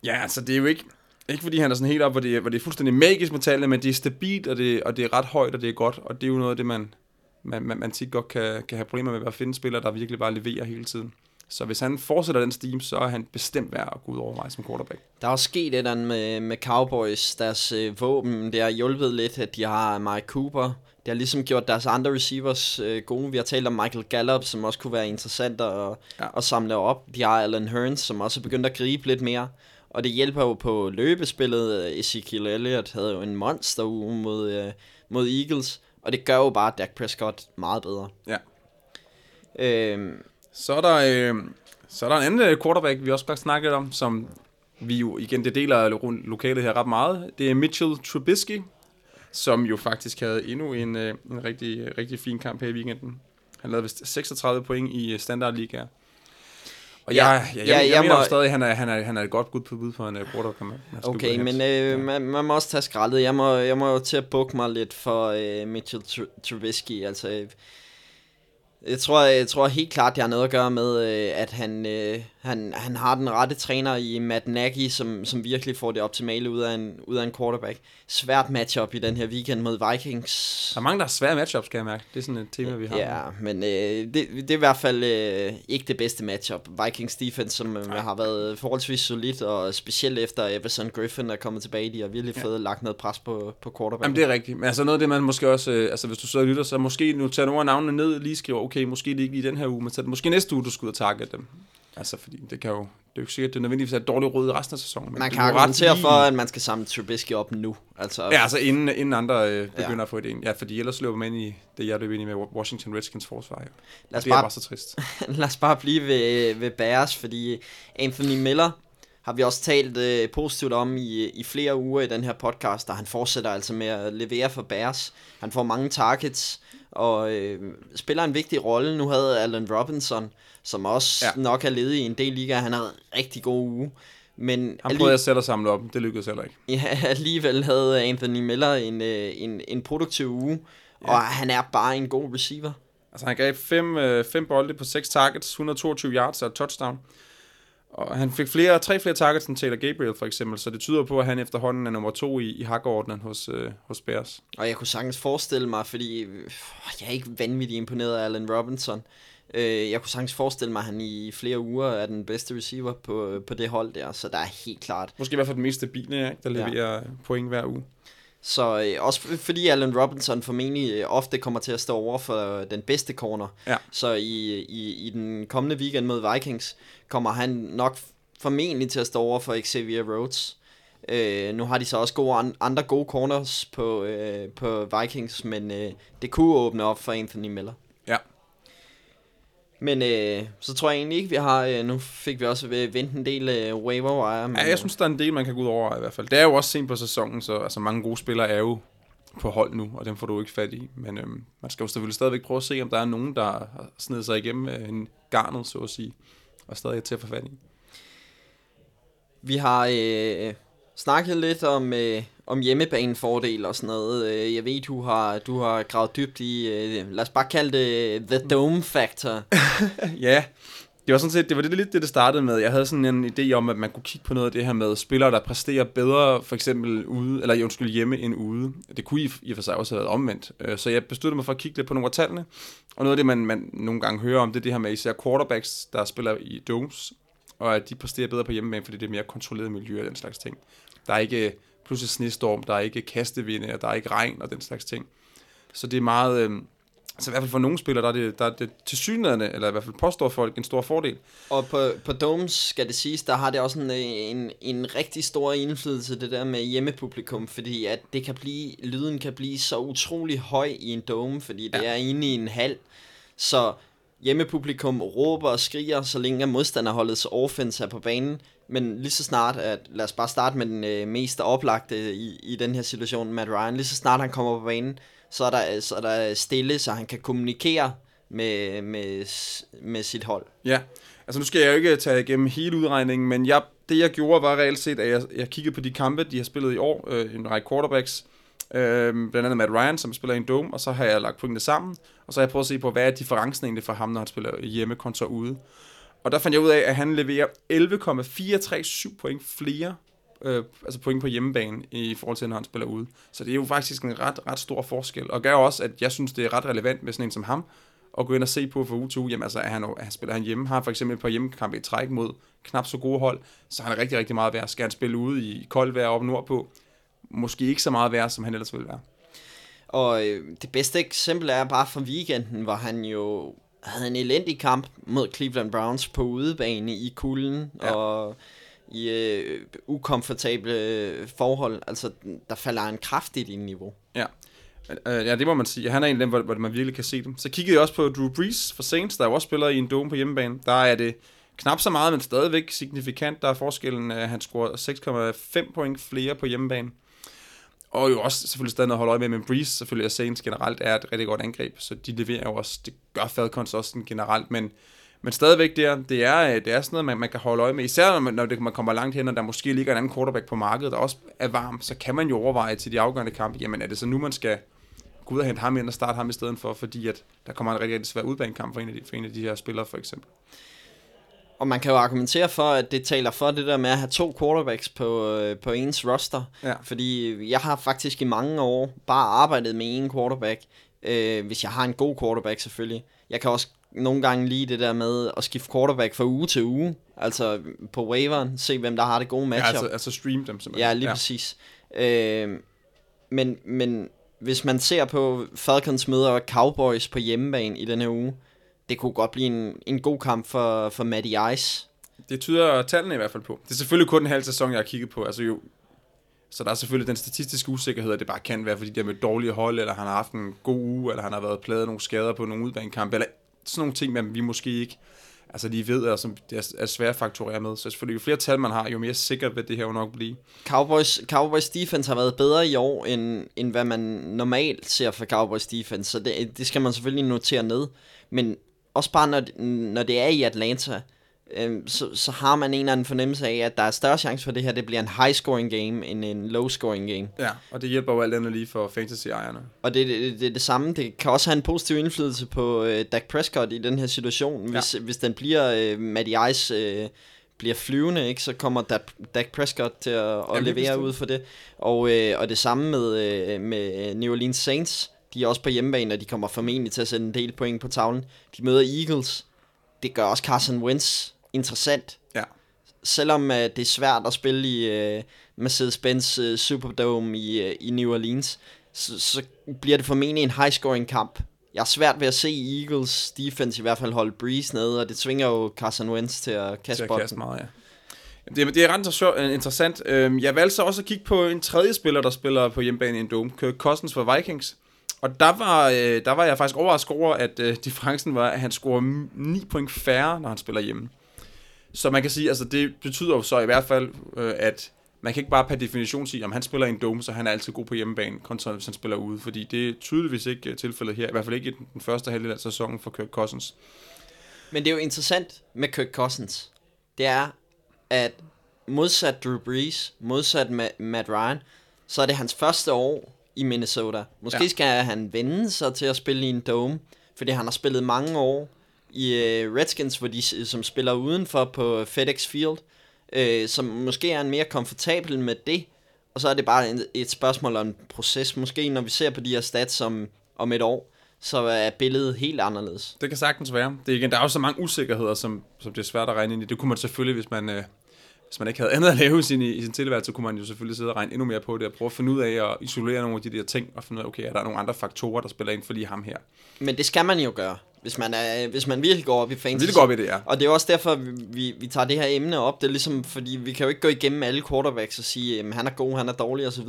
ja, altså det er jo ikke, ikke fordi han er sådan helt op, hvor det, hvor det er fuldstændig magisk med tallene, men det er stabilt, og det, og det er ret højt, og det er godt, og det er jo noget af det, man, man, man, man tit godt kan, kan have problemer med at finde spillere, der virkelig bare leverer hele tiden. Så hvis han fortsætter den steam, så er han bestemt værd at gå ud over mig som quarterback. Der er også sket et andet med, med Cowboys. Deres øh, våben, det har hjulpet lidt, at de har Mike Cooper. Det har ligesom gjort deres andre receivers øh, gode. Vi har talt om Michael Gallup, som også kunne være interessant at, ja. at samle op. De har Alan Hearns, som også er begyndt at gribe lidt mere. Og det hjælper jo på løbespillet. Ezekiel Elliott havde jo en monster mod, øh, mod Eagles. Og det gør jo bare Dak Prescott meget bedre. Ja. Øhm, så er der, øh, så er der en anden øh, quarterback, vi også bare snakket om, som vi jo igen, det deler lokalet her ret meget. Det er Mitchell Trubisky, som jo faktisk havde endnu en, øh, en rigtig, rigtig fin kamp her i weekenden. Han lavede vist 36 point i øh, standardligaer. Og ja, jeg, jeg, jeg, jeg, jeg, jeg mener må... stadig, at han er, han, er, han er et godt bud på bud på en uh, quarterback. Okay, men øh, man, man må også tage skraldet. Jeg må, jeg må jo til at bukke mig lidt for uh, Mitchell Trubisky. Altså, jeg tror, jeg tror helt klart, det har noget at gøre med, øh, at han, øh, han, han har den rette træner i Matt Nagy, som, som virkelig får det optimale ud af en, ud af en quarterback. Svært matchup i den her weekend mod Vikings. Der er mange, der har svære matchups, skal jeg mærke. Det er sådan et tema, vi har. Ja, men øh, det, det er i hvert fald øh, ikke det bedste matchup. Vikings defense, som øh, har været forholdsvis solid, og specielt efter Everson Griffin er kommet tilbage, de har virkelig ja. fået lagt noget pres på, på quarterback. Jamen det er rigtigt. Men altså noget af det, man måske også, øh, altså hvis du sidder og lytter, så måske nu tager nogle af navnene ned, lige skriver, okay, måske det ikke lige den her uge, men så måske næste uge, du skal ud og target dem. Altså, fordi det kan jo, det er jo ikke sikkert, at det nødvendigvis er et dårligt råd i resten af sæsonen. Men man kan argumentere lige... for, at man skal samle Trubisky op nu. Altså, ja, altså inden, inden andre øh, begynder ja. at få idéen. Ja, fordi ellers løber man ind i det, jeg løber ind i med Washington Redskins forsvar. Jo. Lad os det bare, er bare så trist. <laughs> lad os bare blive ved, ved Bears, fordi Anthony Miller har vi også talt øh, positivt om i, i flere uger i den her podcast, og han fortsætter altså med at levere for Bears. Han får mange targets, og øh, spiller en vigtig rolle. Nu havde Allen Robinson, som også ja. nok er ledig i en del liga, han havde en rigtig god uge. Men han prøvede at selv at samle op, det lykkedes heller ikke. Ja, <laughs> alligevel havde Anthony Miller en, øh, en, en produktiv uge, ja. og han er bare en god receiver. Altså han gav fem, øh, fem bolde på seks targets, 122 yards og touchdown. Og han fik flere, tre flere targets end Taylor Gabriel for eksempel, så det tyder på, at han efterhånden er nummer to i, i hakkeordnen hos, øh, hos Bears. Og jeg kunne sagtens forestille mig, fordi øh, jeg er ikke vanvittigt imponeret af Allen Robinson. Øh, jeg kunne sagtens forestille mig, at han i flere uger er den bedste receiver på, på det hold der, så der er helt klart. Måske i hvert fald den mest stabile, ja, der leverer ja. point hver uge. Så øh, også fordi Allen Robinson formentlig øh, ofte kommer til at stå over for den bedste corner. Ja. Så i, i, i den kommende weekend mod Vikings kommer han nok formentlig til at stå over for Xavier Rhodes. Øh, nu har de så også gode, andre gode corners på, øh, på Vikings, men øh, det kunne åbne op for Anthony Miller. Ja. Men øh, så tror jeg egentlig ikke, vi har... Øh, nu fik vi også øh, vendt en del øh, waiver wire. Men, Ja, jeg synes, der er en del, man kan gå ud over i hvert fald. Det er jo også sent på sæsonen, så altså, mange gode spillere er jo på hold nu, og dem får du ikke fat i. Men øhm, man skal jo selvfølgelig stadigvæk prøve at se, om der er nogen, der har snedet sig igennem øh, en garnet, så at sige, og stadig er til at få fat i. Vi har øh, snakket lidt om, øh, om hjemmebanefordel og sådan noget. Øh, jeg ved, du har, du har gravet dybt i, øh, lad os bare kalde det øh, The Dome Factor. <laughs> Ja, det var sådan set, det var det, lidt det, det startede med. Jeg havde sådan en idé om, at man kunne kigge på noget af det her med spillere, der præsterer bedre, for eksempel ude, eller undskyld, hjemme end ude. Det kunne i, i og for sig også have været omvendt. Så jeg besluttede mig for at kigge lidt på nogle af tallene. Og noget af det, man, man nogle gange hører om, det er det her med især quarterbacks, der spiller i domes, og at de præsterer bedre på hjemmebane, fordi det er mere kontrolleret miljø og den slags ting. Der er ikke pludselig snestorm, der er ikke kastevinde, og der er ikke regn og den slags ting. Så det er meget... Øh, så i hvert fald for nogle spillere, der er det, der er det til synligheden, eller i hvert fald påstår folk, en stor fordel. Og på, på Domes, skal det siges, der har det også en, en, en rigtig stor indflydelse, det der med hjemmepublikum, fordi at det kan blive, lyden kan blive så utrolig høj i en dome, fordi det Ja. er inde i en hal. Så hjemmepublikum råber og skriger, så længe modstanderholdets offense er på banen. Men lige så snart, at, lad os bare starte med den øh, mest oplagte i, i den her situation, Matt Ryan, lige så snart han kommer på banen, så er der, så er der stille, så han kan kommunikere med, med, med sit hold. Ja, altså nu skal jeg jo ikke tage igennem hele udregningen, men jeg, det jeg gjorde var reelt set, at jeg, jeg kiggede på de kampe, de har spillet i år, øh, en række quarterbacks, øh, blandt andet Matt Ryan, som spiller i en dome, og så har jeg lagt pointene sammen, og så har jeg prøvet at se på, hvad er differencen egentlig for ham, når han spiller hjemme kontra ude. Og der fandt jeg ud af, at han leverer 11,437 point flere øh, altså point på hjemmebane i forhold til, når han spiller ude. Så det er jo faktisk en ret, ret stor forskel, og gør også, at jeg synes, det er ret relevant med sådan en som ham, at gå ind og se på for uge til uge, jamen altså, er han, er han spiller han hjemme, har for eksempel et par hjemmekampe i træk mod knap så gode hold, så han er rigtig, rigtig meget værd. Skal han spille ude i koldt vejr op nordpå, måske ikke så meget værd, som han ellers ville være. Og øh, det bedste eksempel er bare fra weekenden, hvor han jo havde en elendig kamp mod Cleveland Browns på udebane i kulden Ja. og i øh, ukomfortable øh, forhold. Altså, der falder han kraftigt i niveau. Ja. Øh, ja, det må man sige. Han er en af dem, hvor, hvor man virkelig kan se dem. Så kiggede jeg også på Drew Brees for Saints, der jo også spiller i en dome på hjemmebane. Der er det knap så meget, men stadigvæk signifikant. Der er forskellen, at han scorer 6,5 point flere på hjemmebane. Og jo også selvfølgelig stadig noget at holde øje med, men Breeze selvfølgelig og Saints generelt er et rigtig godt angreb, så de leverer jo også, det gør Falcons også sådan generelt, men, men stadigvæk der, det er, øh, det er sådan noget, man, man kan holde øje med, især når man, når det, man kommer langt hen, og der måske ligger en anden quarterback på markedet, der også er varm, så kan man jo overveje til de afgørende kampe, jamen er det så nu, man skal gå ud og hente ham ind og starte ham i stedet for, fordi at der kommer en rigtig, rigtig svær udbanekamp for en, af de, for en af de her spillere, for eksempel. Og man kan jo argumentere for, at det taler for det der med at have to quarterbacks på, øh, på ens roster. Ja. Fordi jeg har faktisk i mange år bare arbejdet med en quarterback, øh, hvis jeg har en god quarterback selvfølgelig. Jeg kan også nogle gange lide det der med at skifte quarterback fra uge til uge. Altså på waiveren, se hvem der har det gode Ja, matchup. altså, altså stream dem simpelthen. Ja, lige ja. præcis. Øh, men, men hvis man ser på Falcons møder Cowboys på hjemmebane i denne her uge, det kunne godt blive en, en god kamp for, for Matty Ice. Det tyder tallene i hvert fald på. Det er selvfølgelig kun en halv sæson, jeg har kigget på. Altså jo, så der er selvfølgelig den statistiske usikkerhed, at det bare kan være, fordi de har mødt dårlige hold, eller han har haft en god uge, eller han har været pladet nogle skader på nogle udbanekampe, eller sådan nogle ting, men vi måske ikke altså lige ved, og som det er, er svært at fakturere med. Så selvfølgelig, jo flere tal man har, jo mere sikkert vil det her jo nok blive. Cowboys, Cowboys defense har været bedre i år, end, end hvad man normalt ser for Cowboys defense, så det, det skal man selvfølgelig notere ned. Men også bare når, det- når det er i Atlanta, øh, så, så har man en eller anden fornemmelse af, at der er større chance for det her, det bliver en high-scoring game, end en low-scoring game. Ja, og det hjælper jo alt andet lige for fantasy-ejerne. Og det er det, det, det samme. Det kan også have en positiv indflydelse på øh, Dak Prescott i den her situation. Hvis, ja. hvis den bliver øh, Matty Ice øh, bliver flyvende, ikke, så kommer Dak, Prescott til at, at Jamen, levere ud for det. Og, øh, og det samme med, øh, med New Orleans Saints. De er også på hjemmebane, og de kommer formentlig til at sætte en del point på tavlen. De møder Eagles. Det gør også Carson Wentz interessant. Ja. Selvom øh, det er svært at spille i øh, Mercedes-Benz øh, Superdome i, øh, i New Orleans, så, så bliver det formentlig en high-scoring kamp. Jeg er svært ved at se Eagles defense i hvert fald holde Breeze nede, og det tvinger jo Carson Wentz til at kaste til at kaste meget, ja. Det, det er ret øh, interessant. Øhm, Jeg valgte så også at kigge på en tredje spiller, der spiller på hjemmebane i en dome. Kirk Cousins for Vikings. Og der var, øh, der var jeg faktisk overrasket over, at øh, differencen var, at han scorer 9 point færre, når han spiller hjemme. Så man kan sige, altså det betyder jo så i hvert fald, øh, at man kan ikke bare per definition sige, om han spiller i en dome, så han er altid god på hjemmebane, kontra hvis han spiller ude, fordi det er tydeligvis ikke øh, tilfældet her, i hvert fald ikke i den første halvdel af sæsonen for Kirk Cousins. Men det er jo interessant med Kirk Cousins. Det er, at modsat Drew Brees, modsat Matt Ryan, så er det hans første år i Minnesota. Måske ja. skal han vende sig til at spille i en dome, fordi han har spillet mange år i uh, Redskins, hvor de, som spiller udenfor på FedEx Field, uh, som måske er en mere komfortabel med det, og så er det bare en, et spørgsmål om en proces. Måske når vi ser på de her stats om, om et år, så er billedet helt anderledes. Det kan sagtens være. Det er igen, der er jo så mange usikkerheder, som, som det er svært at regne ind i. Det kunne man selvfølgelig, hvis man, øh, hvis man ikke havde andet at lave i sin, i sin tilværelse, så kunne man jo selvfølgelig sidde og regne endnu mere på det, og prøve at finde ud af at isolere nogle af de der ting, og finde ud af, okay, er der nogle andre faktorer, der spiller ind for lige ham her. Men det skal man jo gøre, hvis man, er, hvis man virkelig går op i fantasy. Virkelig går op i det, ja. Og det er også derfor, vi, vi tager det her emne op. Det er ligesom, fordi vi kan jo ikke gå igennem alle quarterbacks og sige, at han er god, han er dårlig osv.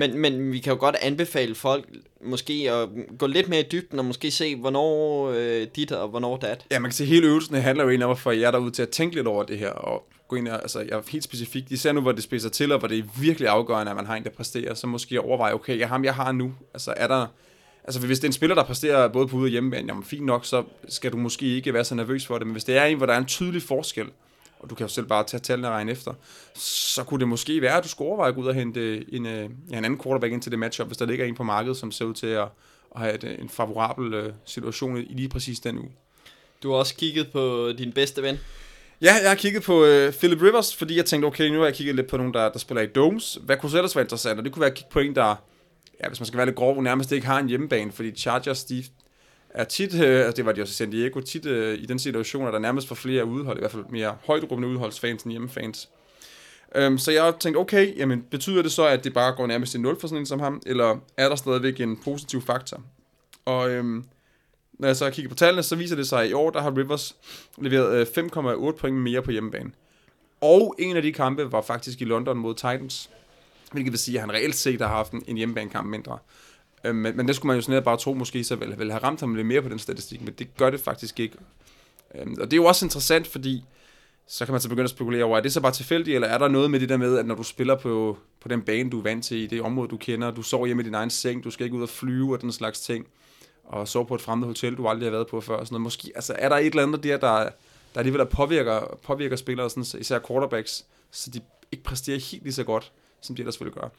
Men, men vi kan jo godt anbefale folk måske at gå lidt mere i dybden, og måske se, hvornår øh, dit og hvornår dat. Ja, man kan se, at hele øvelsen handler jo egentlig om at få jer derude til at tænke lidt over det her, og gå ind og, altså jeg er helt specifikt, især nu, hvor det spidser til, og hvor det er virkelig afgørende, at man har en, der præsterer, så måske overveje, okay, jeg ham jeg har nu, altså er der, altså hvis det er en spiller, der præsterer både på ude og hjemmebane, jamen fint nok, så skal du måske ikke være så nervøs for det, men hvis det er en, hvor der er en tydelig forskel, og du kan jo selv bare tage tallene og regne efter, så kunne det måske være, at du skulle overveje at gå ud og hente en, øh, ja, en anden quarterback ind til det matchup, hvis der ligger en på markedet, som ser ud til at, at have et, en favorabel uh, situation i lige præcis den uge. Du har også kigget på din bedste ven. Ja, jeg har kigget på uh, Philip Rivers, fordi jeg tænkte, okay, nu har jeg kigget lidt på nogen, der, der spiller i Domes. Hvad kunne så ellers være interessant? Og det kunne være at kigge på en, der, ja, hvis man skal være lidt grov, nærmest ikke har en hjemmebane, fordi Chargers, de er tit, uh, det var de også i San Diego, tit øh, i den situation, at der nærmest for flere udhold, i hvert fald mere højtrummende udholdsfans end hjemmefans. Øhm, så jeg tænkte, okay, jamen, betyder det så, at det bare går nærmest til nul for sådan en som ham, eller er der stadigvæk en positiv faktor? Og øhm, når jeg så kigger på tallene, så viser det sig, at i år, der har Rivers leveret øh, 5,8 point mere på hjemmebane. Og en af de kampe var faktisk i London mod Titans, hvilket vil sige, at han reelt set har haft en hjemmebanekamp mindre. Øh, men, men det skulle man jo sådan noget bare tro, måske så vel, vel have ramt ham lidt mere på den statistik, men det gør det faktisk ikke. Øhm, og det er jo også interessant, fordi så kan man så begynde at spekulere over, er det så bare tilfældigt, eller er der noget med det der med, at når du spiller på, på den bane, du er vant til, i det område, du kender, du sover hjemme i din egen seng, du skal ikke ud og flyve og den slags ting, og sove på et fremmed hotel, du aldrig har været på før. og Sådan noget. Måske, altså, er der et eller andet der, der, der alligevel påvirker, påvirker spillere, sådan, især quarterbacks, så de ikke præsterer helt lige så godt, som de ellers ville gøre?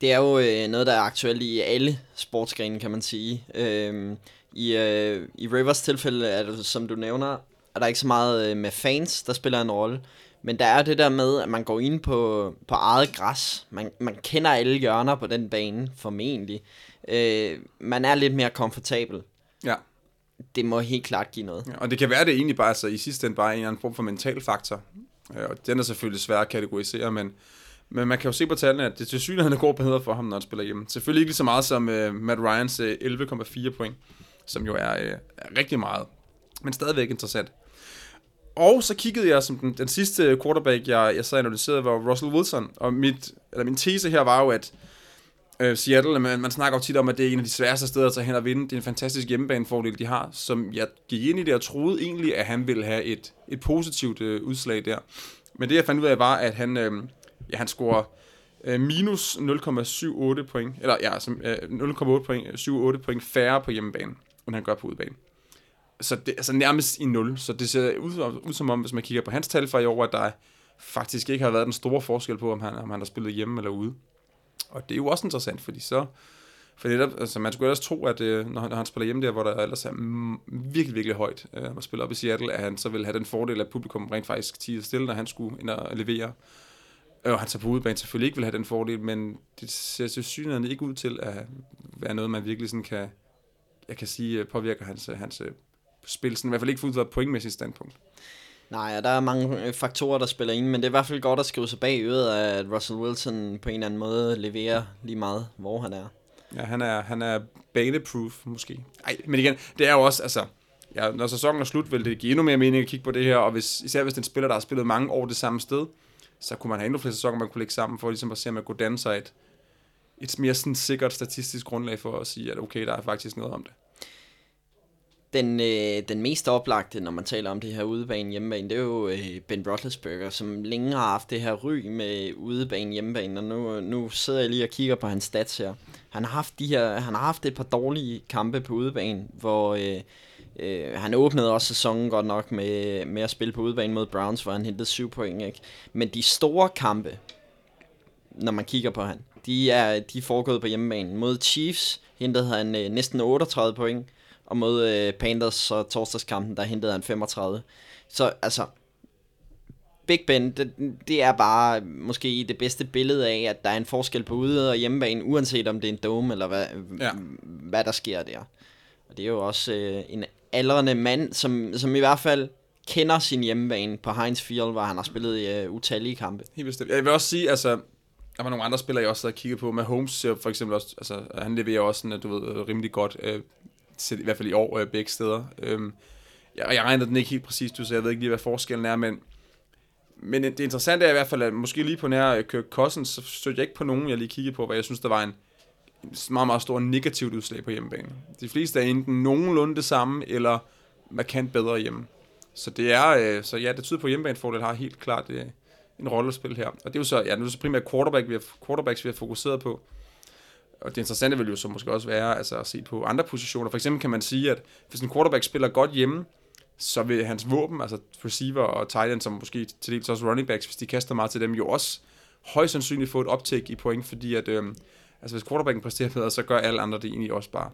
Det er jo øh, noget, der er aktuelt i alle sportsgrene, kan man sige. Øhm, i, øh, I Rivers tilfælde, er det, som du nævner, er der ikke så meget øh, med fans, der spiller en rolle. Men der er det der med, at man går ind på, på eget græs. Man, man kender alle hjørner på den bane, formentlig. Øh, man er lidt mere komfortabel. Ja. Det må helt klart give noget. Ja, og det kan være, det egentlig bare altså, i sidste ende bare en eller anden form for mental faktor. Ja, og den er selvfølgelig svær at kategorisere, men, men man kan jo se på tallene, at det til synligheden går bedre for ham, når han spiller hjemme. Selvfølgelig ikke lige så meget som øh, Matt Ryans øh, 11,4 point, som jo er, øh, er rigtig meget, men stadigvæk interessant. Og så kiggede jeg som den, den sidste quarterback, jeg, jeg så analyserede, var Russell Wilson. Og mit, eller min tese her var jo, at øh, Seattle, man, man snakker jo tit om, at det er en af de sværeste steder at tage hen og vinde. Det er en fantastisk hjemmebanefordel, de har, som jeg gik ind i det og troede egentlig, at han ville have et, et positivt øh, udslag der. Men det jeg fandt ud af var, at han, øh, ja, han scorer øh, minus 0,78 point, eller ja, som, øh, 0,8 point, øh, 78 point færre på hjemmebane, end han gør på udebane så det, altså nærmest i nul. Så det ser ud, ud som om, hvis man kigger på hans tal fra i år, at der faktisk ikke har været den store forskel på, om han, om han har spillet hjemme eller ude. Og det er jo også interessant, fordi så... For netop, altså man skulle ellers tro, at øh, når, han, når han spiller hjemme der, hvor der ellers er virkelig, virkelig højt, øh, at spille op i Seattle, at han så vil have den fordel, at publikum rent faktisk tiger stille, når han skulle ind og levere. Og han så på udebane selvfølgelig ikke vil have den fordel, men det ser til synligheden ikke ud til at være noget, man virkelig sådan kan, jeg kan sige, øh, påvirker hans, hans spil, sådan, i hvert fald ikke ud af pointmæssigt standpunkt. Nej, der er mange øh, faktorer, der spiller ind, men det er i hvert fald godt at skrive sig bag øret, at Russell Wilson på en eller anden måde leverer lige meget, hvor han er. Ja, han er, han er baneproof måske. Ej, men igen, det er jo også, altså, ja, når sæsonen er slut, vil det give endnu mere mening at kigge på det her, og hvis, især hvis det er en spiller, der har spillet mange år det samme sted, så kunne man have endnu flere sæsoner, man kunne lægge sammen, for ligesom at se, om man kunne danne sig et, et mere sådan sikkert statistisk grundlag for at sige, at okay, der er faktisk noget om det. Den, øh, den mest oplagte, når man taler om det her udebane hjemmebane, det er jo øh, Ben Roethlisberger, som længe har haft det her ry med udebane hjemmebane, og nu, nu sidder jeg lige og kigger på hans stats her. Han har haft, de her, han har haft et par dårlige kampe på udebane, hvor øh, øh, han åbnede også sæsonen godt nok med, med at spille på udebane mod Browns, hvor han hentede 7 point. Ikke? Men de store kampe, når man kigger på han, de er, de er foregået på hjemmebane. Mod Chiefs hentede han øh, næsten 38 point, og mod øh, Panthers og torsdagskampen, der hentede han 35. Så altså, Big Ben, det, det er bare måske det bedste billede af, at der er en forskel på ude- og hjemmebane, uanset om det er en dome, eller hvad, ja. hvad der sker der. Og det er jo også øh, en aldrende mand, som, som i hvert fald kender sin hjemmebane på Heinz Field, hvor han har spillet i øh, utallige kampe. Helt bestemt. Jeg vil også sige, altså, der var nogle andre spillere, jeg også havde kigget på. Med Holmes for eksempel også, altså, han leverer også sådan, du ved, øh, rimelig godt, øh, i hvert fald i år øh, begge steder. Øhm, jeg, jeg regner den ikke helt præcist, så jeg ved ikke lige, hvad forskellen er, men, men det interessante er i hvert fald, at måske lige på nær øh, Kirk Cousins, så stødte jeg ikke på nogen, jeg lige kiggede på, hvor jeg synes, der var en meget, meget store negativt udslag på hjemmebane. De fleste er enten nogenlunde det samme, eller markant bedre hjemme. Så det er, øh, så ja, det tyder på, at hjemmebanefordel har helt klart øh, en rolle at spille her. Og det er jo så, ja, nu er det så primært quarterback, vi har, quarterbacks, vi har fokuseret på. Og det interessante vil jo så måske også være altså at se på andre positioner. For eksempel kan man sige, at hvis en quarterback spiller godt hjemme, så vil hans våben, altså receiver og tight end, som måske til dels også running backs, hvis de kaster meget til dem, jo også højst sandsynligt få et optæk i point, fordi at, øh, altså hvis quarterbacken præsterer bedre, så gør alle andre det egentlig også bare.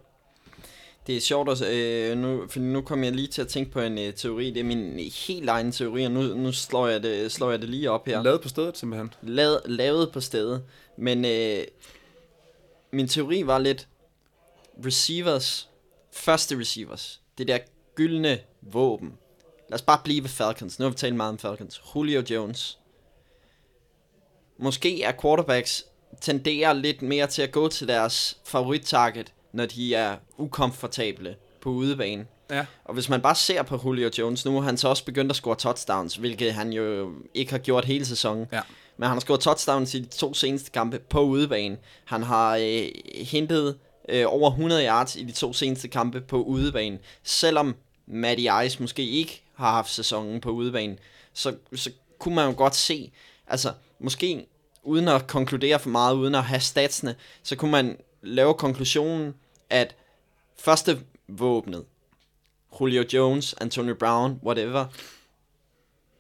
Det er sjovt, at, øh, nu, for nu kommer jeg lige til at tænke på en øh, teori. Det er min helt egen teori, og nu, nu slår, jeg det, slår jeg det lige op her. Lavet på stedet simpelthen. Lavet, lavet på stedet. Men øh, min teori var lidt receivers, første receivers, det der gyldne våben. Lad os bare blive ved Falcons. Nu har vi talt meget om Falcons. Julio Jones. Måske er quarterbacks tenderer lidt mere til at gå til deres favorit-target, når de er ukomfortable på udebane. Ja. Og hvis man bare ser på Julio Jones, nu har han så også begyndt at score touchdowns, hvilket han jo ikke har gjort hele sæsonen. Ja. Men han har scoret touchdowns i de to seneste kampe på udebane. Han har øh, hentet øh, over 100 yards i de to seneste kampe på udebane. Selvom Matty Ice måske ikke har haft sæsonen på udebane, så, så kunne man jo godt se, altså måske uden at konkludere for meget, uden at have statsene, så kunne man lave konklusionen, at første våbnet, Julio Jones, Antonio Brown, whatever,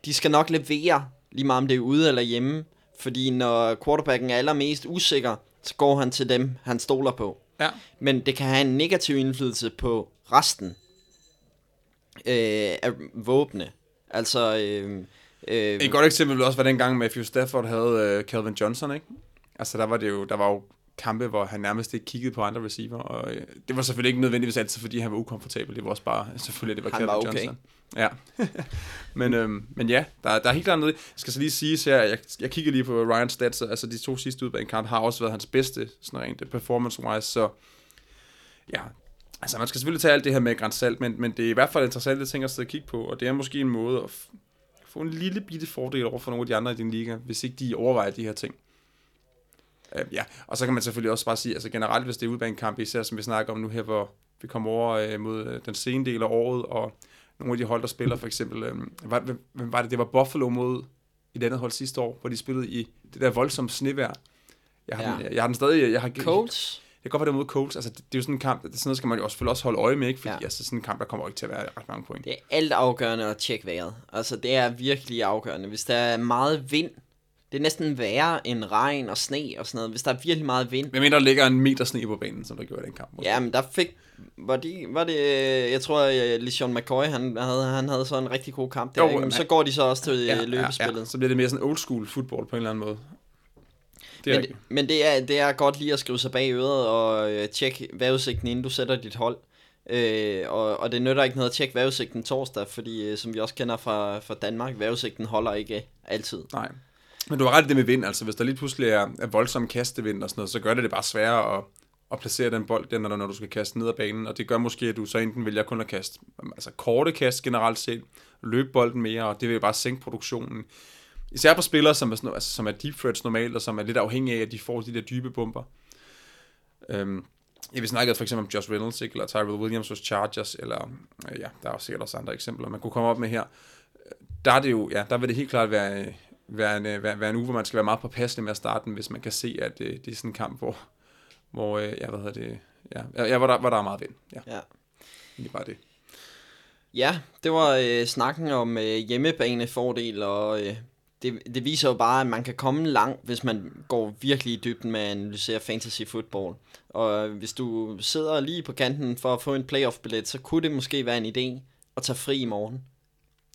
de skal nok levere lige meget om det er ude eller hjemme, fordi når quarterbacken er allermest usikker, så går han til dem, han stoler på. Ja. Men det kan have en negativ indflydelse på resten øh, af våbne. Altså... Øh, øh, Et godt eksempel vil også være dengang Matthew Stafford havde øh, Calvin Johnson, ikke? Altså der var det jo, der var jo kampe, hvor han nærmest ikke kiggede på andre receiver, og øh, det var selvfølgelig ikke nødvendigvis altid, fordi han var ukomfortabel, det var også bare, <laughs> selvfølgelig, det var han Calvin var okay. Johnson. Ja, <laughs> men, øhm, men ja, der, der er helt klart noget. Jeg skal så lige sige, at jeg, jeg kigger lige på Ryan stats, altså de to sidste udbanekampe har også været hans bedste, sådan rent performance-wise, så ja, altså man skal selvfølgelig tage alt det her med græns salt, men, men det er i hvert fald interessante ting at sidde og kigge på, og det er måske en måde at få en lille bitte fordel over for nogle af de andre i din liga, hvis ikke de overvejer de her ting. Uh, ja, og så kan man selvfølgelig også bare sige, altså generelt, hvis det er udbanekamp, især som vi snakker om nu her, hvor vi kommer over uh, mod uh, den sene del af året, og nogle af de hold, der spiller, for eksempel, øh, hvem, hvem var det? Det var Buffalo mod et andet hold sidste år, hvor de spillede i det der voldsomme snevejr. Jeg har, ja. den, jeg, jeg har den stadig... Jeg har, Colts? Jeg, jeg kan godt være det mod Colts. Altså, det, det, er jo sådan en kamp, det, sådan noget skal man jo også, også holde øje med, ikke? Fordi ja. altså, sådan en kamp, der kommer ikke til at være ret mange point. Det er alt afgørende at tjekke vejret. Altså, det er virkelig afgørende. Hvis der er meget vind, det er næsten værre end regn og sne og sådan noget, hvis der er virkelig meget vind. Men mener, der ligger en meter sne på banen, som der gjorde den kamp. Måske. Ja, men der fik... Var, de, var det... Jeg tror, at LeSean McCoy, han havde, han havde så en rigtig god kamp der. Jo, men, så går de så også til ja, løbespillet. Ja, ja. Så bliver det mere sådan old school football på en eller anden måde. Det men, men det, er, det er godt lige at skrive sig bag øret og øh, tjekke vejrudsigten, inden du sætter dit hold. Øh, og, og det nytter ikke noget at tjekke vejrudsigten torsdag, fordi øh, som vi også kender fra, fra Danmark, vejrudsigten holder ikke altid. Nej. Men du har ret i det med vind, altså hvis der lige pludselig er, er voldsom kastevind og sådan noget, så gør det det bare sværere at, at placere den bold der, når, når du skal kaste ned ad banen, og det gør måske, at du så enten vælger kun at kaste altså korte kast generelt set, løbe bolden mere, og det vil bare sænke produktionen. Især på spillere, som er, sådan, altså, som er deep threats normalt, og som er lidt afhængige af, at de får de der dybe bomber. Øhm, ja, vi snakkede for eksempel om Josh Reynolds, ikke? eller Tyrell Williams hos Chargers, eller øh, ja, der er også sikkert også andre eksempler, man kunne komme op med her. Der er det jo, ja, der vil det helt klart være, være, en, være, være en uge, hvor man skal være meget påpasselig med at starte den, hvis man kan se, at øh, det er sådan en kamp, hvor, hvor øh, ja, hvad hedder det, ja, ja hvor, der, hvor der er meget vind. Ja, Ja. egentlig bare det. Ja, det var øh, snakken om øh, hjemmebanefordel, og øh, det, det viser jo bare, at man kan komme langt, hvis man går virkelig i dybden med at analysere fantasy football. Og hvis du sidder lige på kanten for at få en playoff-billet, så kunne det måske være en idé at tage fri i morgen.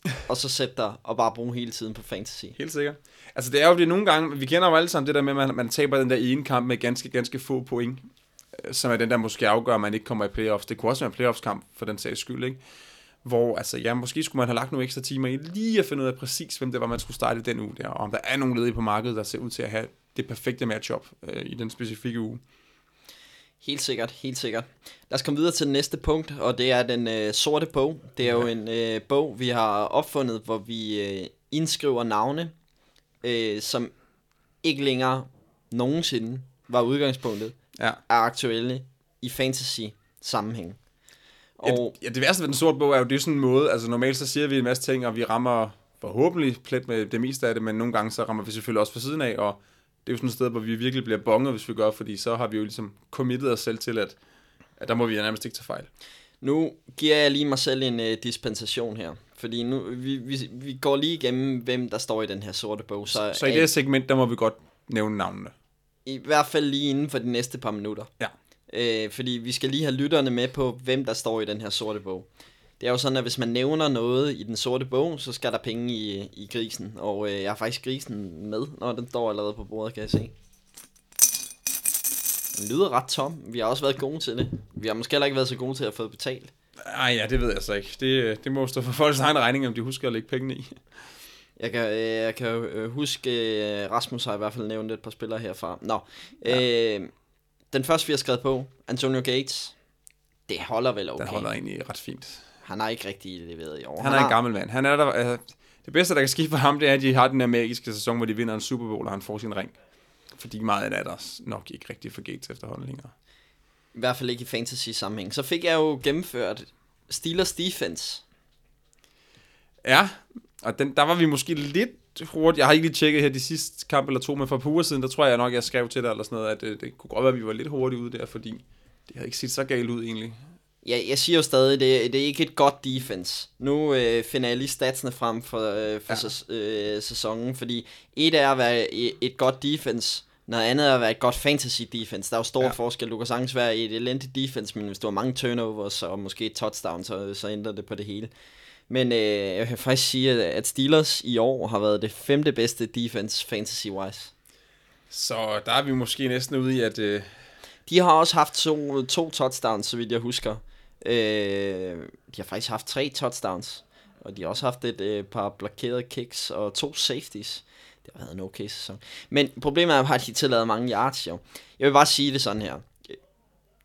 <laughs> og så sætte dig og bare bruge hele tiden på fantasy. Helt sikkert. Altså det er jo det nogle gange, vi kender jo alle sammen det der med, at man, man taber den der ene kamp med ganske, ganske få point, øh, som er den der måske afgør, at man ikke kommer i playoffs. Det kunne også være en playoffs-kamp for den sags skyld, ikke? Hvor, altså, ja, måske skulle man have lagt nogle ekstra timer i lige at finde ud af præcis, hvem det var, man skulle starte den uge der, og om der er nogen ledige på markedet, der ser ud til at have det perfekte matchup øh, i den specifikke uge. Helt sikkert, helt sikkert. Lad os komme videre til det næste punkt, og det er den øh, sorte bog. Det er jo en øh, bog, vi har opfundet, hvor vi øh, indskriver navne, øh, som ikke længere nogensinde var udgangspunktet, Ja. er aktuelle i fantasy-sammenhæng. Og Ja, det værste ved den sorte bog er jo, det er sådan en måde, altså normalt så siger vi en masse ting, og vi rammer forhåbentlig plet med det meste af det, men nogle gange så rammer vi selvfølgelig også på siden af, og det er jo sådan et sted, hvor vi virkelig bliver bonget, hvis vi gør, fordi så har vi jo ligesom committet os selv til, at, at der må vi nærmest ikke tage fejl. Nu giver jeg lige mig selv en øh, dispensation her. Fordi nu, vi, vi, vi går lige igennem, hvem der står i den her sorte bog. Så, Så i det her segment, der må vi godt nævne navnene. I hvert fald lige inden for de næste par minutter. Ja. Øh, fordi vi skal lige have lytterne med på, hvem der står i den her sorte bog. Det er jo sådan, at hvis man nævner noget i den sorte bog, så skal der penge i, i grisen. Og øh, jeg har faktisk grisen med, når den står allerede på bordet, kan jeg se. Den lyder ret tom. Vi har også været gode til det. Vi har måske heller ikke været så gode til at få betalt. Ej, ja, det ved jeg så ikke. Det, det må stå for folks egen regning, om de husker at lægge pengene i. Jeg kan, øh, jeg kan øh, huske, øh, Rasmus har i hvert fald nævnt et par spillere herfra. Nå, ja. øh, den første vi har skrevet på, Antonio Gates, det holder vel okay. Den holder egentlig ret fint. Han har ikke rigtig leveret i år. Han er en gammel mand. Han er der, altså, det bedste, der kan ske for ham, det er, at de har den der magiske sæson, hvor de vinder en Super Bowl, og han får sin ring. Fordi meget af det er der nok ikke rigtig for Gates efterhånden længere. I hvert fald ikke i fantasy sammenhæng. Så fik jeg jo gennemført Steelers defense. Ja, og den, der var vi måske lidt hurtigt. Jeg har ikke lige tjekket her de sidste kamp eller to, men for par uger siden, der tror jeg nok, jeg skrev til dig eller sådan noget, at det, det kunne godt være, at vi var lidt hurtigt ude der, fordi det havde ikke set så galt ud egentlig. Ja, jeg siger jo stadig, det, det er ikke et godt defense. Nu øh, finder jeg lige statsene frem for, øh, for Ja. sæs, øh, sæsonen, fordi et er at være et, godt defense, noget andet er at være et godt fantasy defense. Der er jo stor ja. forskel. Du kan sagtens være et elendigt defense, men hvis du har mange turnovers og måske et touchdown, så, så ændrer det på det hele. Men øh, jeg kan faktisk sige, at- Steelers i år har været det femte bedste defense fantasy-wise. Så der er vi måske næsten ude i, at øh, De har også haft to, to touchdowns, så vidt jeg husker. Øh, de har faktisk haft tre touchdowns. Og de har også haft et øh, par blokerede kicks og to safeties. Det har været en okay sæson. Men problemet er at de tillader mange yards, jo. Jeg vil bare sige det sådan her.